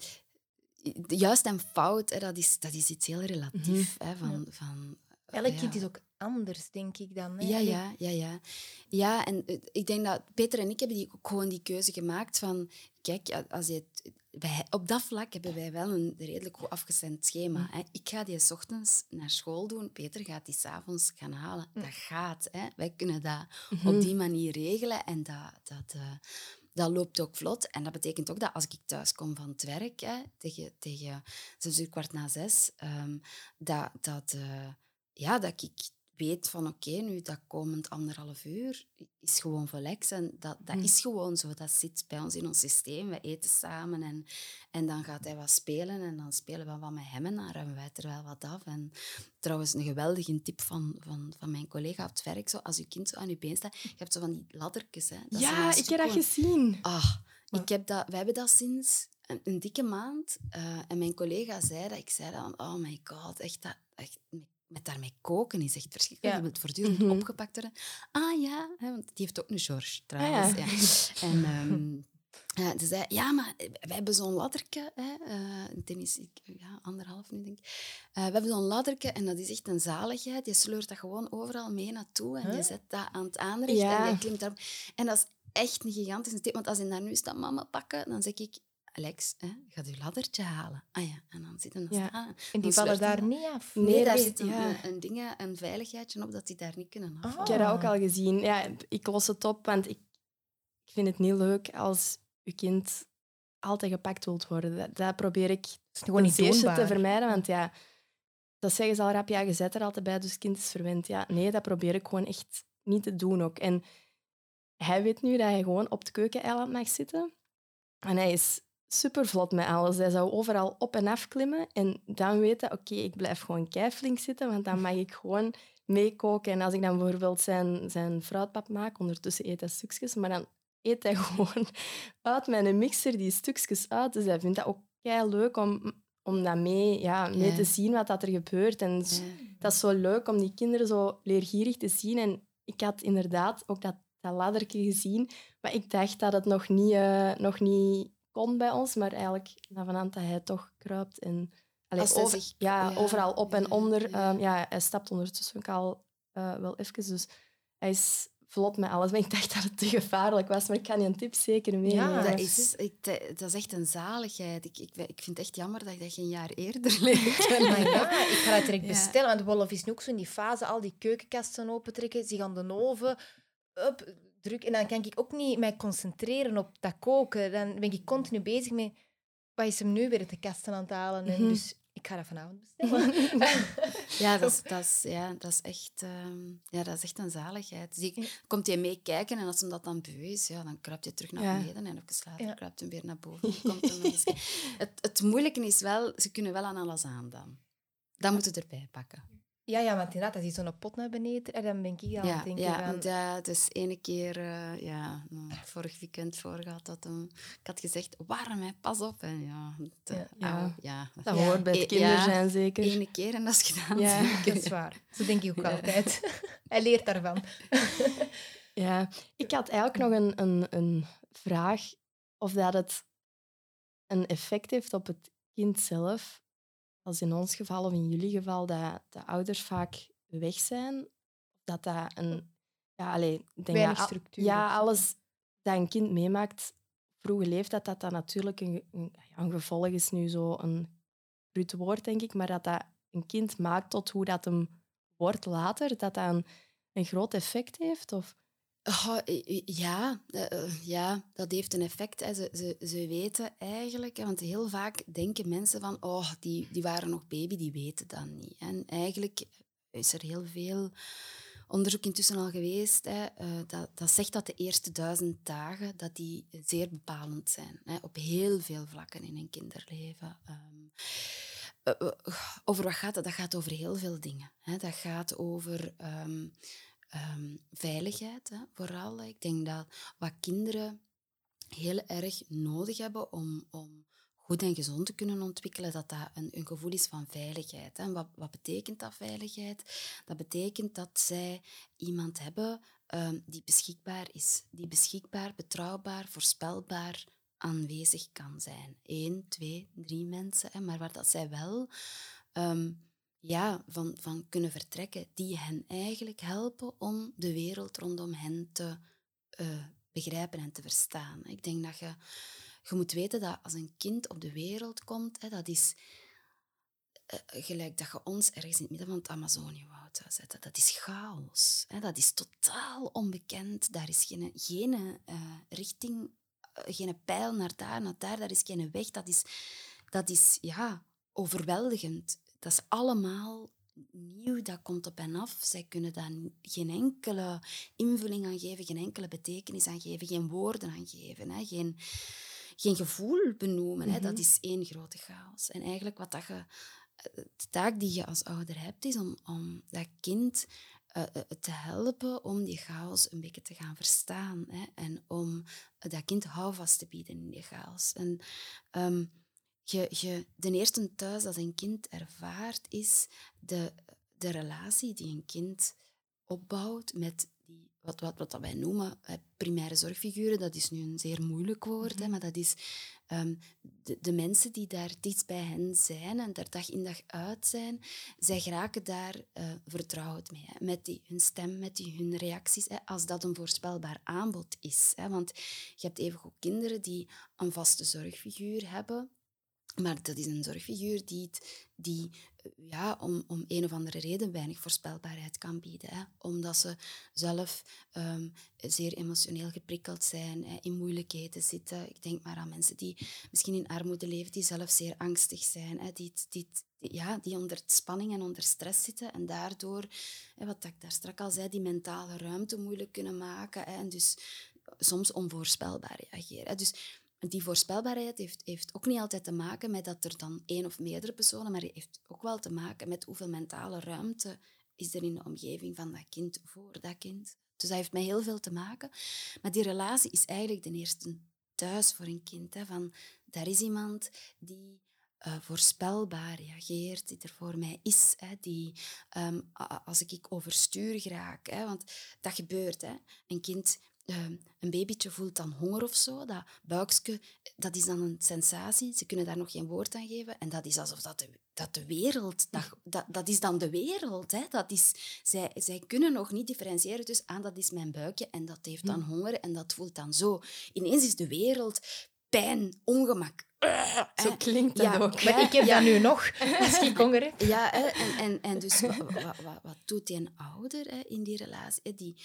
[SPEAKER 3] Juist en fout, hè, dat, is, dat is iets heel relatief. Hè, van, van,
[SPEAKER 2] Elk
[SPEAKER 3] ja.
[SPEAKER 2] kind is ook anders, denk ik dan. Hè?
[SPEAKER 3] Ja, ja, ja, ja. Ja, en eh, ik denk dat Peter en ik hebben die, ook gewoon die keuze gemaakt van... Kijk, als je wij, op dat vlak hebben wij wel een redelijk goed afgestemd schema. Hè. Ik ga die 's ochtends naar school doen. Peter gaat die 's avonds gaan halen. Dat gaat. Hè. Wij kunnen dat op die manier regelen. En dat, dat, eh, dat loopt ook vlot. En dat betekent ook dat als ik thuis kom van het werk, hè, tegen, tegen zes uur, kwart na zes, ehm, dat, dat, eh, ja, dat ik weet van oké, nu dat komend anderhalf uur is gewoon relax. En dat, dat
[SPEAKER 1] Hm.
[SPEAKER 3] is gewoon zo. Dat zit bij ons in ons systeem. We eten samen en, en dan gaat hij wat spelen en dan spelen we wat met hem en dan ruimen wij er wel wat af. En trouwens, een geweldige tip van, van, van mijn collega op het werk. Zo, als je kind zo aan je been staat, je hebt zo van die laddertjes. Hè, dat
[SPEAKER 1] Ja, ik heb dat gezien.
[SPEAKER 3] Ah, ik heb dat, wij hebben dat sinds een, een dikke maand. eh, en mijn collega zei dat. Ik zei dan, oh my god, echt, dat, echt met, daarmee koken is echt verschrikkelijk.
[SPEAKER 2] Ja.
[SPEAKER 3] Je wilt voortdurend
[SPEAKER 1] Mhm.
[SPEAKER 3] opgepakt worden. Ah ja, hè, want die heeft ook een George trouwens.
[SPEAKER 1] Ah, ja.
[SPEAKER 3] ja. <laughs> En ehm, ze zei, ja, maar wij hebben zo'n ladderke. Hè, eh, Dennis, ik, ja, anderhalf nu denk ik. Eh, we hebben zo'n ladderke en dat is echt een zaligheid. Je sleurt dat gewoon overal mee naartoe en je zet dat aan het aanrecht
[SPEAKER 1] Ja.
[SPEAKER 3] en je klimt daarop. En dat is echt een gigantische tip. Want als hij daar nu staat mama pakken, dan zeg ik... Alex, hè, ga je laddertje halen. Ah ja, en dan zitten dan
[SPEAKER 1] Ja.
[SPEAKER 3] staan.
[SPEAKER 2] En die
[SPEAKER 3] Dan
[SPEAKER 2] vallen daar niet af.
[SPEAKER 3] Nee,
[SPEAKER 1] Nee,
[SPEAKER 3] daar zit een,
[SPEAKER 1] ja.
[SPEAKER 3] een, een, ding, een veiligheidsje op dat die daar niet kunnen
[SPEAKER 2] Ah.
[SPEAKER 3] afvallen.
[SPEAKER 1] Ik heb dat ook al gezien. Ja, ik los het op, want ik, ik vind het niet leuk als je kind altijd gepakt wilt worden. Dat, dat probeer ik
[SPEAKER 2] Het gewoon niet
[SPEAKER 1] te vermijden, want ja, dat zeggen ze al rap, ja, je zet er altijd bij, dus kind is verwend. Ja, nee, dat probeer ik gewoon echt niet te doen ook. En hij weet nu dat hij gewoon op het keukeneiland mag zitten. En hij is super vlot met alles. Hij zou overal op en af klimmen. En dan weten, oké, ik blijf gewoon keiflink zitten, want dan mag ik gewoon meekoken. En als ik dan bijvoorbeeld zijn, zijn fruitpap maak, ondertussen eet hij stukjes, maar dan eet hij <laughs> gewoon uit mijn mixer die stukjes uit. Dus hij vindt dat ook kei leuk om, om dat mee, ja, mee te zien wat dat er gebeurt. En dat is zo leuk om die kinderen zo leergierig te zien. En ik had inderdaad ook dat, dat laddertje gezien, maar ik dacht dat het nog niet, eh, nog niet kon bij ons, maar eigenlijk van aan dat hij toch kruipt en allee,
[SPEAKER 3] Als hij
[SPEAKER 1] over-
[SPEAKER 3] zich-
[SPEAKER 1] ja,
[SPEAKER 3] ja,
[SPEAKER 1] overal op en onder.
[SPEAKER 3] ja.
[SPEAKER 1] Ehm, ja, hij stapt ondertussen ook al eh, wel even, dus hij is vlot met alles. <laughs> Maar ik dacht dat het te gevaarlijk was, maar ik kan je een tip zeker meenemen.
[SPEAKER 2] Ja,
[SPEAKER 3] Dat is, ik, dat is echt een zaligheid. Ik, ik, ik vind het echt jammer dat je dat geen jaar eerder. <laughs>
[SPEAKER 2] Maar ja, ik ga dat direct
[SPEAKER 3] Ja.
[SPEAKER 2] bestellen. Want Wolf is nu ook zo in die fase, al die keukenkasten opentrekken, zich aan de oven, up, druk. En dan kan ik ook niet mij concentreren op dat koken. Dan ben ik continu bezig met, wat is hem nu weer de kasten aan het halen? En
[SPEAKER 1] Mhm.
[SPEAKER 2] dus ik ga dat vanavond bestellen. <laughs>
[SPEAKER 3] Ja, <laughs> dat is, dat is, ja, dat is, echt, ehm, ja, dat is echt een zaligheid. Dus komt hij meekijken en als hem dat dan beu is, ja, dan kruipt hij terug naar
[SPEAKER 1] Ja.
[SPEAKER 3] beneden en even later
[SPEAKER 2] Ja.
[SPEAKER 3] kruipt hij weer naar boven. Komt hem <laughs> het, het moeilijke is wel, ze kunnen wel aan alles aan dan. Dat moeten we erbij pakken.
[SPEAKER 2] Ja, ja, want inderdaad, als hij zo'n pot naar beneden en dan ben ik aan
[SPEAKER 3] Ja,
[SPEAKER 2] het denken
[SPEAKER 3] ja,
[SPEAKER 2] van...
[SPEAKER 3] want ja, het is ene keer, eh, ja, nou, vorig weekend voor gehad dat hem, ik had gezegd, warm, hè, pas op. En ja, het,
[SPEAKER 2] Ja.
[SPEAKER 1] Ja. Dat
[SPEAKER 2] Ja.
[SPEAKER 1] hoort bij het
[SPEAKER 3] E-
[SPEAKER 1] kinderen zijn, zeker.
[SPEAKER 3] Ene keer en dat is gedaan.
[SPEAKER 1] Ja.
[SPEAKER 3] zeker.
[SPEAKER 2] Dat is waar. Zo denk ik ook
[SPEAKER 3] Ja.
[SPEAKER 2] altijd. <laughs> Hij leert daarvan. <laughs>
[SPEAKER 1] Ja, ik had eigenlijk nog een, een, een vraag of dat het een effect heeft op het kind zelf, als in ons geval of in jullie geval, dat de ouders vaak weg zijn. Dat dat een... Ja, allee, ik denk
[SPEAKER 2] Weinig
[SPEAKER 1] dat
[SPEAKER 2] structuur.
[SPEAKER 1] Ja, alles dat een kind meemaakt, vroege leeftijd, dat dat natuurlijk een, een, gevolg is nu zo een bruut woord, denk ik, maar dat dat een kind maakt tot hoe dat hem wordt later, dat dat een, een groot effect heeft? Of...
[SPEAKER 3] Ja, eh, eh, ja, dat heeft een effect. Ze, ze, ze weten eigenlijk, want heel vaak denken mensen van, oh, die, die waren nog baby, die weten dat niet. En eigenlijk is er heel veel onderzoek intussen al geweest. Hè, eh, dat, dat zegt dat de eerste duizend dagen dat die zeer bepalend zijn. Hè, op heel veel vlakken in een kinderleven. Ehm, over wat gaat dat? Dat gaat over heel veel dingen. Hè. Dat gaat over ehm, ehm, veiligheid, hè, vooral. Ik denk dat wat kinderen heel erg nodig hebben om, om goed en gezond te kunnen ontwikkelen, dat dat een, een gevoel is van veiligheid. En wat, wat betekent dat veiligheid? Dat betekent dat zij iemand hebben ehm, die beschikbaar is. Die beschikbaar, betrouwbaar, voorspelbaar aanwezig kan zijn. Eén, twee, drie mensen. Hè, maar waar dat zij wel ehm, ja, van, van kunnen vertrekken. Die hen eigenlijk helpen om de wereld rondom hen te uh, begrijpen en te verstaan. Ik denk dat je, je moet weten dat als een kind op de wereld komt, hè, dat is uh, gelijk dat je ons ergens in het midden van het Amazoniëwoud zou zetten. Dat is chaos. Hè, dat is totaal onbekend. Daar is geen, geen uh, richting, geen pijl naar daar, naar daar. Daar is geen weg. Dat is, dat is ja, overweldigend. Dat is allemaal nieuw, dat komt op en af. Zij kunnen daar geen enkele invulling aan geven, geen enkele betekenis aan geven, geen woorden aan geven, hè, geen, geen gevoel benoemen. hè. Dat mhm. is één grote chaos. En eigenlijk wat dat je, de taak die je als ouder hebt, is om, om dat kind uh, te helpen om die chaos een beetje te gaan verstaan. Hè, en om dat kind houvast te bieden in die chaos. En um, je, je, de eerste thuis dat een kind ervaart, is de, de relatie die een kind opbouwt met die, wat, wat, wat wij noemen primaire zorgfiguren. Dat is nu een zeer moeilijk woord, hè, mhm. maar dat is um, de, de, mensen die daar dicht bij hen zijn en daar dag in dag uit zijn, zij geraken daar uh, vertrouwd mee. Hè, met die, hun stem, met die, hun reacties, hè, als dat een voorspelbaar aanbod is. Hè, want je hebt even ook kinderen die een vaste zorgfiguur hebben maar dat is een zorgfiguur die, die ja, om, om een of andere reden weinig voorspelbaarheid kan bieden. Hè. Omdat ze zelf ehm, zeer emotioneel geprikkeld zijn, hè, in moeilijkheden zitten. Ik denk maar aan mensen die misschien in armoede leven, die zelf zeer angstig zijn, hè, die, die, ja, die onder spanning en onder stress zitten en daardoor, hè, wat ik daar straks al zei, die mentale ruimte moeilijk kunnen maken hè, en dus soms onvoorspelbaar reageren. Dus die voorspelbaarheid heeft, heeft ook niet altijd te maken met dat er dan één of meerdere personen, maar heeft ook wel te maken met hoeveel mentale ruimte is er in de omgeving van dat kind voor dat kind. Dus dat heeft met heel veel te maken. Maar die relatie is eigenlijk de eerste thuis voor een kind. Hè, van, daar is iemand die uh, voorspelbaar reageert, die er voor mij is, hè, die um, als ik overstuur raak, hè, want dat gebeurt. Hè. Een kind Ehm, een babytje voelt dan honger of zo. Dat buikje, dat is dan een sensatie. Ze kunnen daar nog geen woord aan geven. En dat is alsof dat de, dat de wereld... Dat, dat, dat is dan de wereld. Hè. Dat is, zij, zij kunnen nog niet differentiëren. Dus aan, dat is mijn buikje en dat heeft dan honger en dat voelt dan zo. Ineens is de wereld pijn, ongemak.
[SPEAKER 1] Zo klinkt dat ook.
[SPEAKER 2] Maar ik heb dat nu nog, <laughs> als ik honger heb.
[SPEAKER 3] Ja, en, en, en dus wat, wat, wat doet die een ouder in die relatie? Die,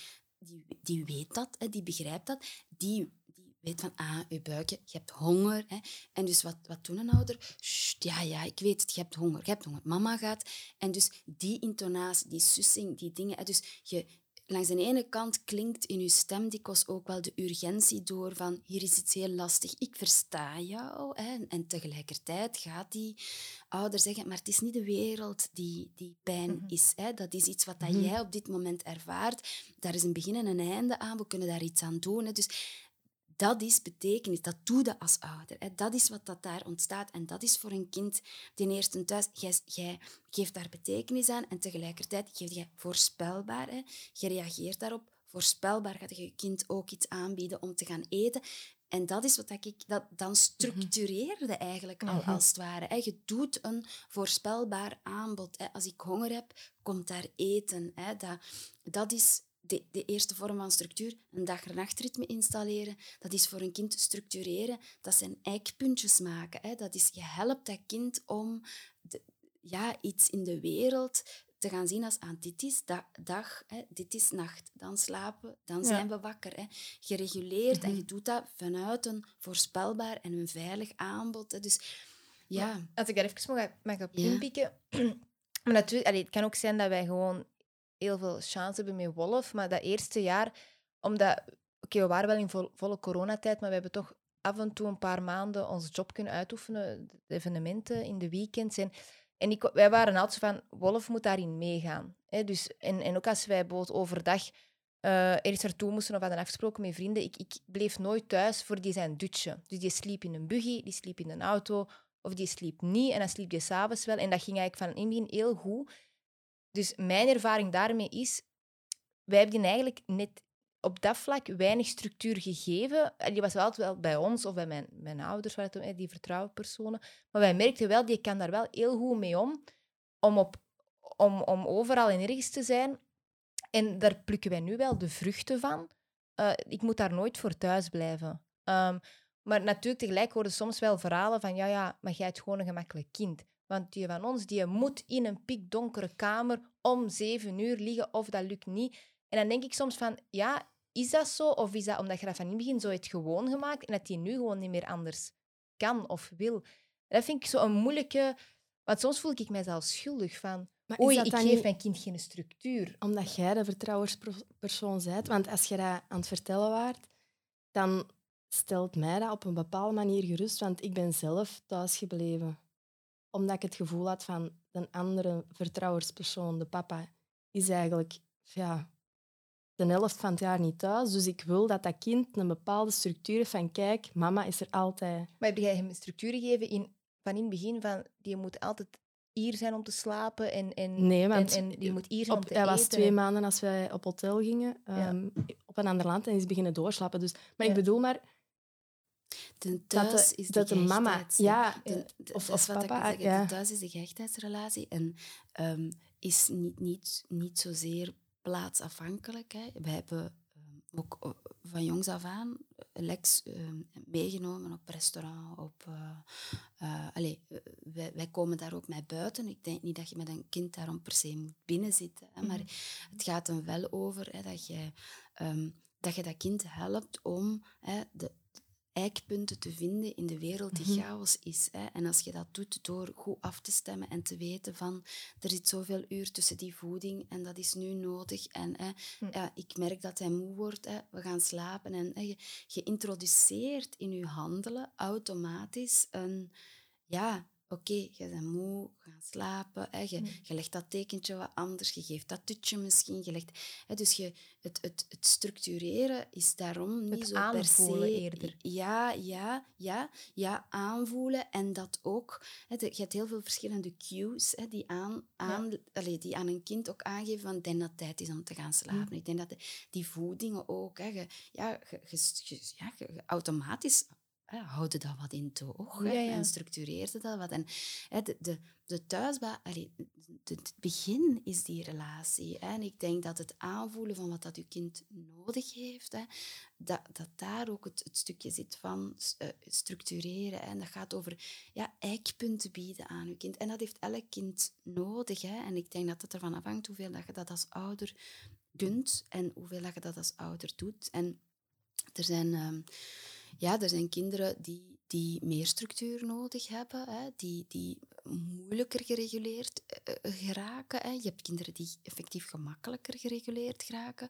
[SPEAKER 3] die, die weet dat, hè, die begrijpt dat, die, die weet van, ah, je buikje, je hebt honger. Hè. En dus wat, wat doet een ouder? ja, ja, ik weet het, je hebt honger, je hebt honger. Mama gaat. En dus die intonatie, die sussing, die dingen. Hè, dus je, langs de ene kant klinkt in je stem dikwijls ook wel de urgentie door van hier is iets heel lastig, ik versta jou. Hè. En tegelijkertijd gaat die ouder zeggen, maar het is niet de wereld die, die pijn mhm. is. Hè. Dat is iets wat dat mhm. jij op dit moment ervaart. Daar is een begin en een einde aan, we kunnen daar iets aan doen. Hè. Dus dat is betekenis, dat doe je als ouder. Hè. Dat is wat dat daar ontstaat. En dat is voor een kind ten eerste thuis. Jij, jij geeft daar betekenis aan en tegelijkertijd geef je voorspelbaar. Hè. Je reageert daarop. Voorspelbaar gaat je kind ook iets aanbieden om te gaan eten. En dat is wat ik... Dat, dan structureerde eigenlijk al, mhm. als het ware. Je doet een voorspelbaar aanbod. Als ik honger heb, komt daar eten. Dat, dat is de, de, eerste vorm van structuur, een dag-nachtritme installeren, dat is voor een kind structureren, dat zijn eikpuntjes maken. Hè. Dat is, je helpt dat kind om de, ja, iets in de wereld te gaan zien als aan dit is dag, hè, dit is nacht. Dan slapen, dan zijn we wakker. Hè. Gereguleerd en mhm. je doet dat vanuit een voorspelbaar en een veilig aanbod. Hè. Dus, ja.
[SPEAKER 2] als ik daar even mag, mag op inpikken... <clears throat> Maar natuurlijk, allee, het kan ook zijn dat wij gewoon heel veel chance hebben met Wolf. Maar dat eerste jaar, omdat... Oké, we waren wel in volle coronatijd, maar we hebben toch af en toe een paar maanden onze job kunnen uitoefenen. De evenementen in de weekends. En En ik, wij waren altijd van, Wolf moet daarin meegaan. Hè? Dus, en, en ook als wij bijvoorbeeld overdag uh, ergens naartoe moesten of hadden afgesproken met vrienden, ik, ik bleef nooit thuis voor die zijn dutje. Dus die sliep in een buggy, die sliep in een auto, of die sliep niet en dan sliep die s'avonds wel. En dat ging eigenlijk van in begin heel goed. Dus mijn ervaring daarmee is, wij hebben eigenlijk net op dat vlak weinig structuur gegeven. Die was wel wel bij ons of bij mijn, mijn ouders, die vertrouwpersonen. Maar wij merkten wel, die kan daar wel heel goed mee om, om, op, om, om overal en ergens te zijn. En daar plukken wij nu wel de vruchten van. Uh, ik moet daar nooit voor thuis blijven. Um, maar natuurlijk, tegelijk horen soms wel verhalen van, ja, ja, maar jij hebt gewoon een gemakkelijk kind. Want die van ons, die moet in een pikdonkere kamer om zeven uur liggen of dat lukt niet. En dan denk ik soms van, ja, is dat zo? Of is dat omdat je dat van in het begin zo hebt gewoon gemaakt en dat die nu gewoon niet meer anders kan of wil? Dat vind ik zo een moeilijke... Want soms voel ik mij zelf schuldig van... Maar Oei, ik geef niet... mijn kind geen structuur.
[SPEAKER 1] Omdat jij de vertrouwerspersoon bent. Want als je dat aan het vertellen waart, dan stelt mij dat op een bepaalde manier gerust. Want ik ben zelf thuisgebleven. Omdat ik het gevoel had van een andere vertrouwerspersoon, de papa, is eigenlijk ja, de helft van het jaar niet thuis. Dus ik wil dat dat kind een bepaalde structuur heeft van kijk, mama is er altijd.
[SPEAKER 2] Maar heb jij hem structuur gegeven in, van in het begin van die moet altijd hier zijn om te slapen en, en,
[SPEAKER 1] nee, want
[SPEAKER 2] en, die moet hier zijn
[SPEAKER 1] op,
[SPEAKER 2] om te
[SPEAKER 1] hij
[SPEAKER 2] eten.
[SPEAKER 1] was twee maanden als wij op hotel gingen, um, op een ander land, en is beginnen doorslapen. Dus, maar ja. ik bedoel maar...
[SPEAKER 3] De thuis dat de,
[SPEAKER 1] is dat de, mama... Ja,
[SPEAKER 3] de, de, of, of papa. Ik ja. De thuis is de gehechtheidsrelatie en um, is niet, niet, niet zozeer plaatsafhankelijk. Hè. We hebben um, ook uh, van jongs af aan Lex uh, meegenomen op restaurant. Op, uh, uh, allez, wij, wij, komen daar ook mee buiten. Ik denk niet dat je met een kind daarom per se moet binnenzitten. Hè, maar mm -hmm. het gaat er wel over hè, dat, je, dat je dat kind helpt om hè, de, eikpunten te vinden in de wereld die -hmm. chaos is. Hè. En als je dat doet door goed af te stemmen en te weten van er zit zoveel uur tussen die voeding en dat is nu nodig. En hè, mm. ja, ik merk dat hij moe wordt, hè, we gaan slapen. En hè, je, je introduceert in je handelen automatisch een... Ja, oké, okay, je bent moe, gaan slapen. Hè. Je, mm. je legt dat tekentje wat anders, je geeft dat tutje misschien. Je legt, hè, dus je, het, het, het structureren is daarom niet
[SPEAKER 2] het
[SPEAKER 3] zo per se...
[SPEAKER 2] eerder.
[SPEAKER 3] Ja, ja, ja, ja, aanvoelen. En dat ook... Hè, de, je hebt heel veel verschillende cues hè, die, aan, aan, ja. allez, die aan een kind ook aangeven van ik denk dat het tijd is om te gaan slapen. Mm. Ik denk dat de, die voedingen ook... Hè, je, ja, je, ja, automatisch houden dat wat in toog ja, ja. en structureerde dat wat. En hè, de, de, de het begin is die relatie. Hè. En ik denk dat het aanvoelen van wat dat je kind nodig heeft, hè, dat, dat daar ook het, het stukje zit van uh, structureren. Hè. En dat gaat over ja, eikpunten bieden aan je kind. En dat heeft elk kind nodig. Hè. En ik denk dat het ervan afhangt hoeveel dat je dat als ouder kunt en hoeveel dat je dat als ouder doet. En er zijn... Uh, ja, er zijn kinderen die, die meer structuur nodig hebben, hè, die, die moeilijker gereguleerd uh, geraken. Hè. Je hebt kinderen die effectief gemakkelijker gereguleerd geraken.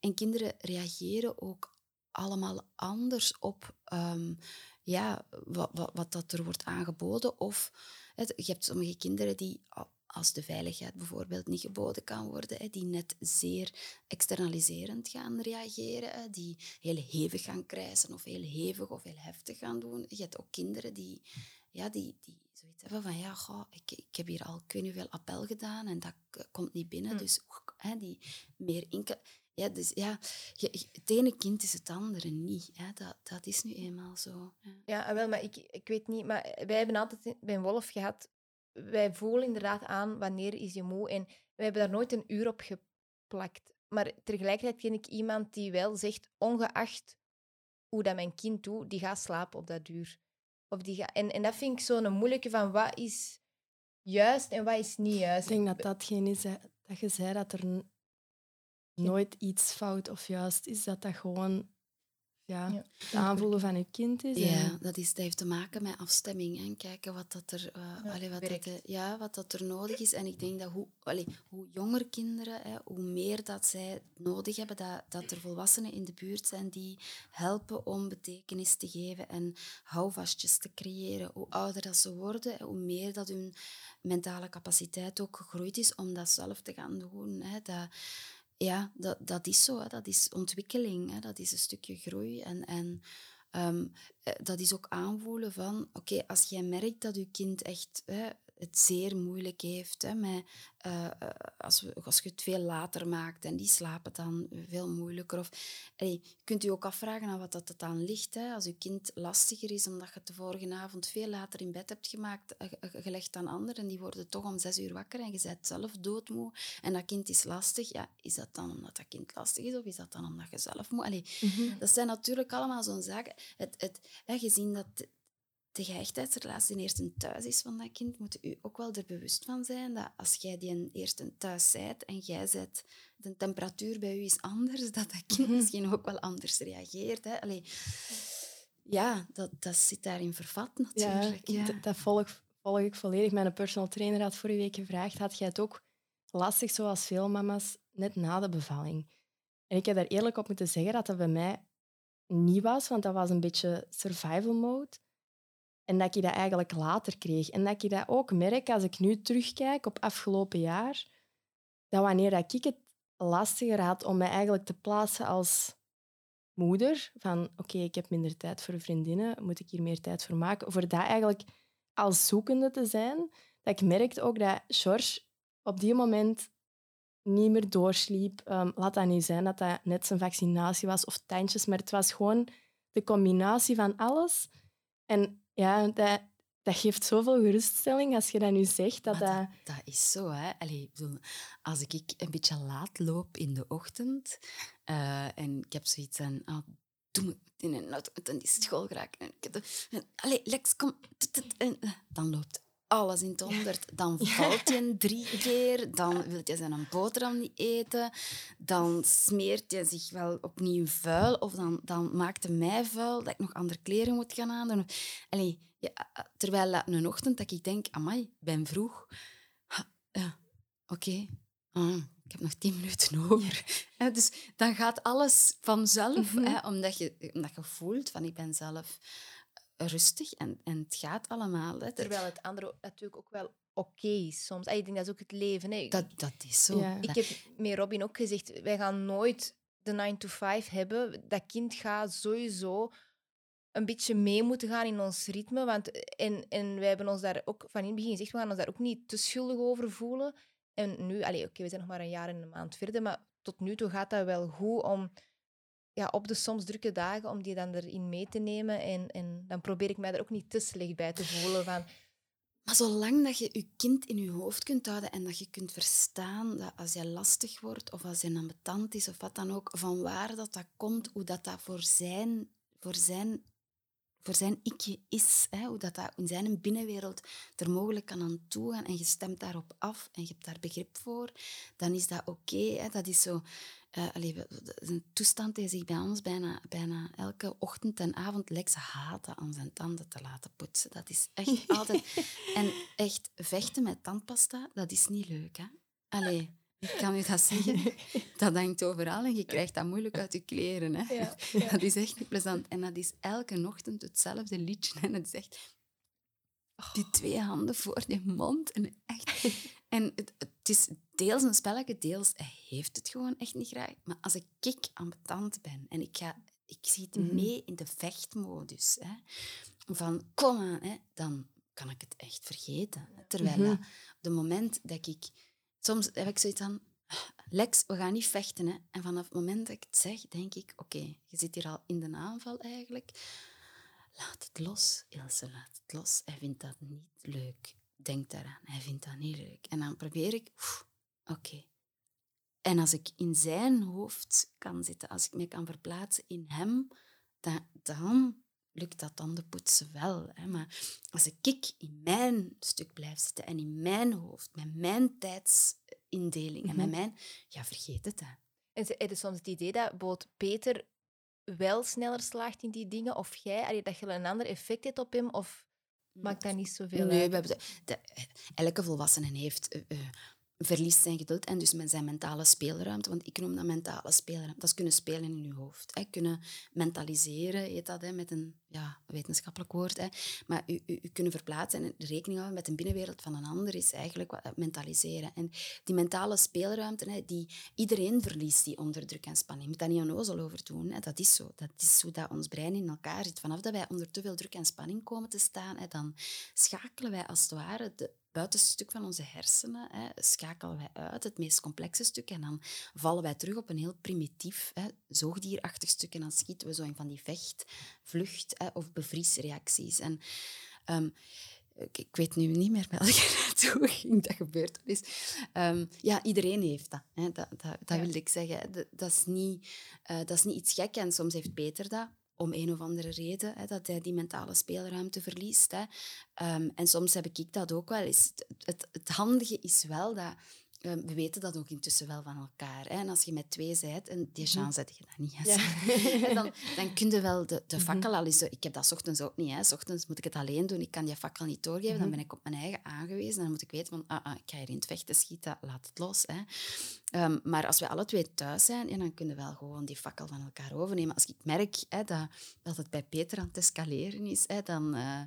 [SPEAKER 3] En kinderen reageren ook allemaal anders op um, ja, wat, wat, wat dat er wordt aangeboden. Of je hebt sommige kinderen die als de veiligheid bijvoorbeeld niet geboden kan worden, die net zeer externaliserend gaan reageren, die heel hevig gaan krijsen of heel hevig of heel heftig gaan doen. Je hebt ook kinderen die, ja, die, die zoiets hebben van, ja, goh, ik, ik heb hier al ik weet niet veel appel gedaan en dat komt niet binnen, mm. dus die meer inke... Ja, dus ja, je, het ene kind is het andere niet. Hè. Dat, dat is nu eenmaal zo.
[SPEAKER 2] Ja, ja wel, maar ik, ik weet niet. Maar wij hebben altijd bij een wolf gehad wij voelen inderdaad aan wanneer is je moe. En we hebben daar nooit een uur op geplakt. Maar tegelijkertijd ken ik iemand die wel zegt, ongeacht hoe dat mijn kind doet, die gaat slapen op dat uur. Of die gaat... en, en dat vind ik zo'n moeilijke van wat is juist en wat is niet juist.
[SPEAKER 1] Ik denk dat datgene is dat je zei, dat er nooit iets fout of juist is. Dat dat gewoon ja, het aanvoelen van je kind is.
[SPEAKER 3] Ja, dat, is, dat heeft te maken met afstemming en kijken wat, dat er, uh, ja, wat, dat, ja, wat dat er nodig is. En ik denk dat hoe, allee, hoe jonger kinderen, hè, hoe meer dat zij nodig hebben, dat, dat er volwassenen in de buurt zijn die helpen om betekenis te geven en houvastjes te creëren. Hoe ouder dat ze worden, hoe meer dat hun mentale capaciteit ook gegroeid is om dat zelf te gaan doen. Hè. Dat, ja, dat, dat is zo. Hè. Dat is ontwikkeling. Hè. Dat is een stukje groei. En, en um, dat is ook aanvoelen van... Oké, als jij merkt dat je kind echt hè, het zeer moeilijk heeft. Hè, met, uh, als, we, als je het veel later maakt en die slapen dan veel moeilijker. Of, je kunt u ook afvragen aan wat dat dan ligt. Hè. Als je kind lastiger is omdat je het de vorige avond veel later in bed hebt gemaakt, uh, gelegd dan anderen, en die worden toch om zes uur wakker en je bent zelf doodmoe en dat kind is lastig. Ja, is dat dan omdat dat kind lastig is of is dat dan omdat je zelf moe... Allee, mm Dat zijn natuurlijk allemaal zo'n zaken. Het, het, hè, gezien dat de gehechtheidsrelatie eerst een thuis is van dat kind, moet u ook wel er bewust van zijn dat als jij die eerst een thuis zijt en jij zet de temperatuur bij u is anders, dat dat kind mhm. misschien ook wel anders reageert. Hè? Allee, ja, dat, dat zit daarin vervat natuurlijk. Ja,
[SPEAKER 1] Dat volg, volg ik volledig. Mijn personal trainer had vorige week gevraagd, had jij het ook lastig, zoals veel mama's, net na de bevalling? En ik heb daar eerlijk op moeten zeggen dat dat bij mij niet was, want dat was een beetje survival mode. En dat ik dat eigenlijk later kreeg. En dat ik dat ook merk als ik nu terugkijk op afgelopen jaar, dat wanneer ik het lastiger had om mij eigenlijk te plaatsen als moeder, van oké, ik heb minder tijd voor vriendinnen, moet ik hier meer tijd voor maken, voor dat eigenlijk als zoekende te zijn, dat ik merkte ook dat George op die moment niet meer doorsliep. Um, laat dat niet zijn dat dat net zijn vaccinatie was of tandjes, maar het was gewoon de combinatie van alles. En ja, dat, dat geeft zoveel geruststelling als je dat nu zegt. Dat, dat...
[SPEAKER 3] dat, is zo, hè. Allee, als ik een beetje laat loop in de ochtend uh, en ik heb zoiets aan... Oh, doe me in een auto, dan die school geraken. Allee, Lex, kom. En dan loopt alles in het honderd. Dan valt je drie keer, dan wil je zijn boterham niet eten, dan smeert je zich wel opnieuw vuil of dan, dan maakt hij mij vuil dat ik nog andere kleren moet gaan aandoen. Allee, ja, terwijl een ochtend dat ik denk, amai, ik ben vroeg. Ja, oké. Ah, ik heb nog tien minuten over. dus dan gaat alles vanzelf, mm hè, omdat, je, omdat je voelt van ik ben zelf rustig en, en het gaat allemaal. Hè.
[SPEAKER 2] Terwijl het andere natuurlijk ook wel oké is soms. Ik denk dat is ook het leven. Hè.
[SPEAKER 3] Dat, dat is zo.
[SPEAKER 2] Ik heb met Robin ook gezegd, wij gaan nooit de 9 to 5 hebben. Dat kind gaat sowieso een beetje mee moeten gaan in ons ritme. Want, en, en wij hebben ons daar ook van in het begin gezegd, we gaan ons daar ook niet te schuldig over voelen. En nu, oké, we zijn nog maar een jaar en een maand verder, maar tot nu toe gaat dat wel goed om ja, op de soms drukke dagen om die dan erin mee te nemen. En, en dan probeer ik mij er ook niet te slecht bij te voelen. Van...
[SPEAKER 3] Maar zolang dat je je kind in je hoofd kunt houden en dat je kunt verstaan dat als hij lastig wordt of als hij ambetant is of wat dan ook, van waar dat, dat komt, hoe dat, dat voor zijn, voor zijn voor zijn ikje is, hè, hoe dat, dat in zijn binnenwereld er mogelijk kan aan toegaan en je stemt daarop af en je hebt daar begrip voor, dan is dat oké. dat is zo... Uh, een toestand die zich bij ons bijna, bijna elke ochtend en avond Lex haten aan zijn tanden te laten poetsen. Dat is echt <laughs> altijd... En echt vechten met tandpasta, dat is niet leuk. Hè? Allee, ik kan u dat zeggen. <laughs> Dat hangt overal en je krijgt dat moeilijk uit je kleren. Hè? Ja, <laughs> Dat is echt niet plezant. En dat is elke ochtend hetzelfde liedje. En het is echt... Die twee handen voor je mond. En, echt, en het, het, is deels een spelletje, deels heeft het gewoon echt niet graag. Maar als ik kik ambetant ben en ik, ga, ik zie het mhm. mee in de vechtmodus, hè, van kom aan, hè, dan kan ik het echt vergeten. Terwijl mm op het moment dat ik soms heb ik zoiets van, Lex, we gaan niet vechten. Hè. En vanaf het moment dat ik het zeg, denk ik, oké, je zit hier al in de aanval eigenlijk. Laat het los, Ilse, laat het los. Hij vindt dat niet leuk. Denk daaraan, hij vindt dat niet leuk. En dan probeer ik, oké. En als ik in zijn hoofd kan zitten, als ik me kan verplaatsen in hem, dan, dan lukt dat dan de poetsen wel. Hè? Maar als ik in mijn stuk blijf zitten en in mijn hoofd, met mijn tijdsindeling en met mhm. mijn... Ja, vergeet het. Hè.
[SPEAKER 2] En ze hadden soms het idee dat bijvoorbeeld Peter wel sneller slaagt in die dingen, of jij, dat je een ander effect hebt op hem, of maakt dat niet zoveel
[SPEAKER 3] Nee,
[SPEAKER 2] uit?
[SPEAKER 3] we hebben de- de- elke volwassene heeft eh, eh, verliest zijn geduld en dus met zijn mentale speelruimte. Want ik noem dat mentale speelruimte. Dat is kunnen spelen in je hoofd. Hè. Kunnen mentaliseren, heet dat, hè, met een ja, wetenschappelijk woord. Hè. Maar u, u, u kunnen verplaatsen en rekening houden met de binnenwereld van een ander is eigenlijk wat, dat mentaliseren. En die mentale speelruimte, hè, die iedereen verliest die onder druk en spanning. Je moet daar niet onnozel over doen. Hè. Dat is zo. Dat is hoe dat ons brein in elkaar zit. Vanaf dat wij onder te veel druk en spanning komen te staan, hè, dan schakelen wij als het ware het buitenste stuk van onze hersenen, hè, schakelen wij uit, het meest complexe stuk, en dan vallen wij terug op een heel primitief, hè, zoogdierachtig stuk, en dan schieten we zo in van die vecht, vlucht hè, of bevriesreacties. En, ehm, ik, ik weet nu niet meer welke <laughs> naartoe ging dat gebeurd is. Ehm, ja, iedereen heeft dat. Hè. Dat, dat, dat
[SPEAKER 2] Ja.
[SPEAKER 3] wilde ik zeggen. Dat, dat, is niet, eh, dat is niet iets gek. En soms heeft Peter dat, om een of andere reden, hè, dat hij die mentale speelruimte verliest. Hè. Ehm, en soms heb ik dat ook wel eens. Het, het, het handige is wel dat... ehm, we weten dat ook intussen wel van elkaar. Hè. En als je met twee bent, en die chance heb je dat niet, hè,
[SPEAKER 1] Ja. <laughs>
[SPEAKER 3] en dan, dan kun je wel de, de fakkel al eens... Ik heb dat 's ochtends ook niet. Hè. 's ochtends moet ik het alleen doen. Ik kan die fakkel niet doorgeven. Dan ben ik op mijn eigen aangewezen. Dan moet ik weten van, ah, ah, ik ga hier in het vechten schieten. Laat het los. Hè. Ehm, maar als we alle twee thuis zijn, ja, dan kunnen we wel gewoon die fakkel van elkaar overnemen. Als ik merk hè, dat, dat het bij Peter aan het escaleren is, hè, dan, eh,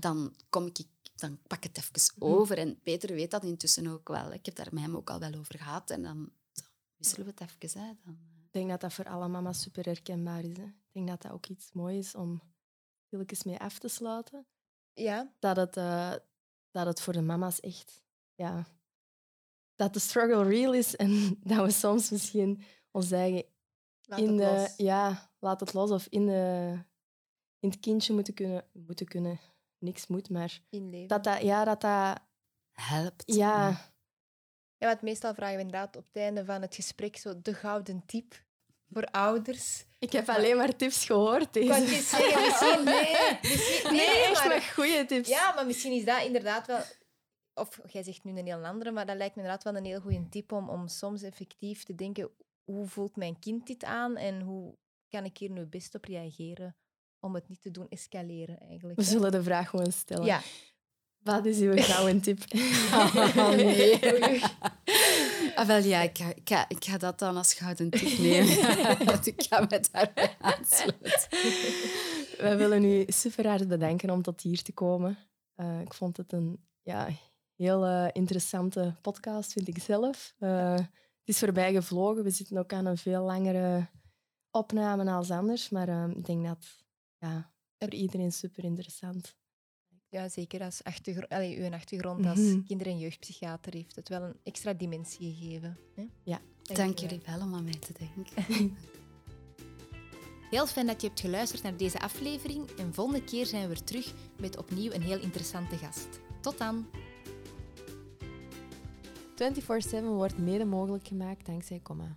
[SPEAKER 3] dan, kom ik, dan pak ik het even over. En Peter weet dat intussen ook wel. Ik heb daar met hem ook al wel over gehad. En dan, dan wisselen we het even. Hè. Dan, eh.
[SPEAKER 1] Ik denk dat dat voor alle mama's super herkenbaar is. Hè. Ik denk dat dat ook iets moois is om stilletjes mee af te sluiten.
[SPEAKER 2] Ja,
[SPEAKER 1] Dat het, eh, dat het voor de mama's echt... Ja, dat de struggle real is en <laughs> dat we soms misschien ons eigen
[SPEAKER 2] laat
[SPEAKER 1] in
[SPEAKER 2] het
[SPEAKER 1] de...
[SPEAKER 2] los.
[SPEAKER 1] Ja, laat het los of in, de, in het kindje moeten kunnen... Moeten kunnen. Niks moet, maar...
[SPEAKER 2] Inleven.
[SPEAKER 1] Dat dat... Ja, dat dat...
[SPEAKER 3] helpt.
[SPEAKER 1] Ja,
[SPEAKER 2] Ja, want meestal vragen we inderdaad op het einde van het gesprek zo de gouden tip voor ouders.
[SPEAKER 1] ik heb alleen maar tips gehoord. Deze.
[SPEAKER 2] Niet zeggen, misschien nee. Misschien, nee,
[SPEAKER 1] Nee, echt
[SPEAKER 2] maar,
[SPEAKER 1] goede tips.
[SPEAKER 2] Ja, maar misschien is dat inderdaad wel... Of jij zegt nu een heel andere, maar dat lijkt me inderdaad wel een heel goede tip om, om soms effectief te denken hoe voelt mijn kind dit aan en hoe kan ik hier nu best op reageren om het niet te doen escaleren eigenlijk.
[SPEAKER 1] We
[SPEAKER 2] hè.
[SPEAKER 1] zullen de vraag gewoon stellen.
[SPEAKER 2] Ja,
[SPEAKER 1] Wat is uw gouden tip? <laughs>
[SPEAKER 3] Oh, nee. Ah, wel ja, ik ga, ik, ga, ik ga dat dan als gouden tip <laughs> nemen. Dat ik ga me daarbij aansluiten.
[SPEAKER 1] Wij willen u super hard bedanken om tot hier te komen. Eh, ik vond het een ja, heel eh, interessante podcast, vind ik zelf. Eh, het is voorbij gevlogen. We zitten ook aan een veel langere opname als anders. Maar eh, ik denk dat ja, voor iedereen super interessant.
[SPEAKER 2] ja, zeker als achtergr Allee, uw achtergrond als
[SPEAKER 1] Mhm.
[SPEAKER 2] kinder- en jeugdpsychiater heeft het wel een extra dimensie gegeven. Hè?
[SPEAKER 1] Ja.
[SPEAKER 3] Dank jullie wel om aan mij te denken. <laughs>
[SPEAKER 2] Heel fijn dat je hebt geluisterd naar deze aflevering en volgende keer zijn we weer terug met opnieuw een heel interessante gast. Tot dan!
[SPEAKER 1] 24-7 wordt mede mogelijk gemaakt dankzij Comma.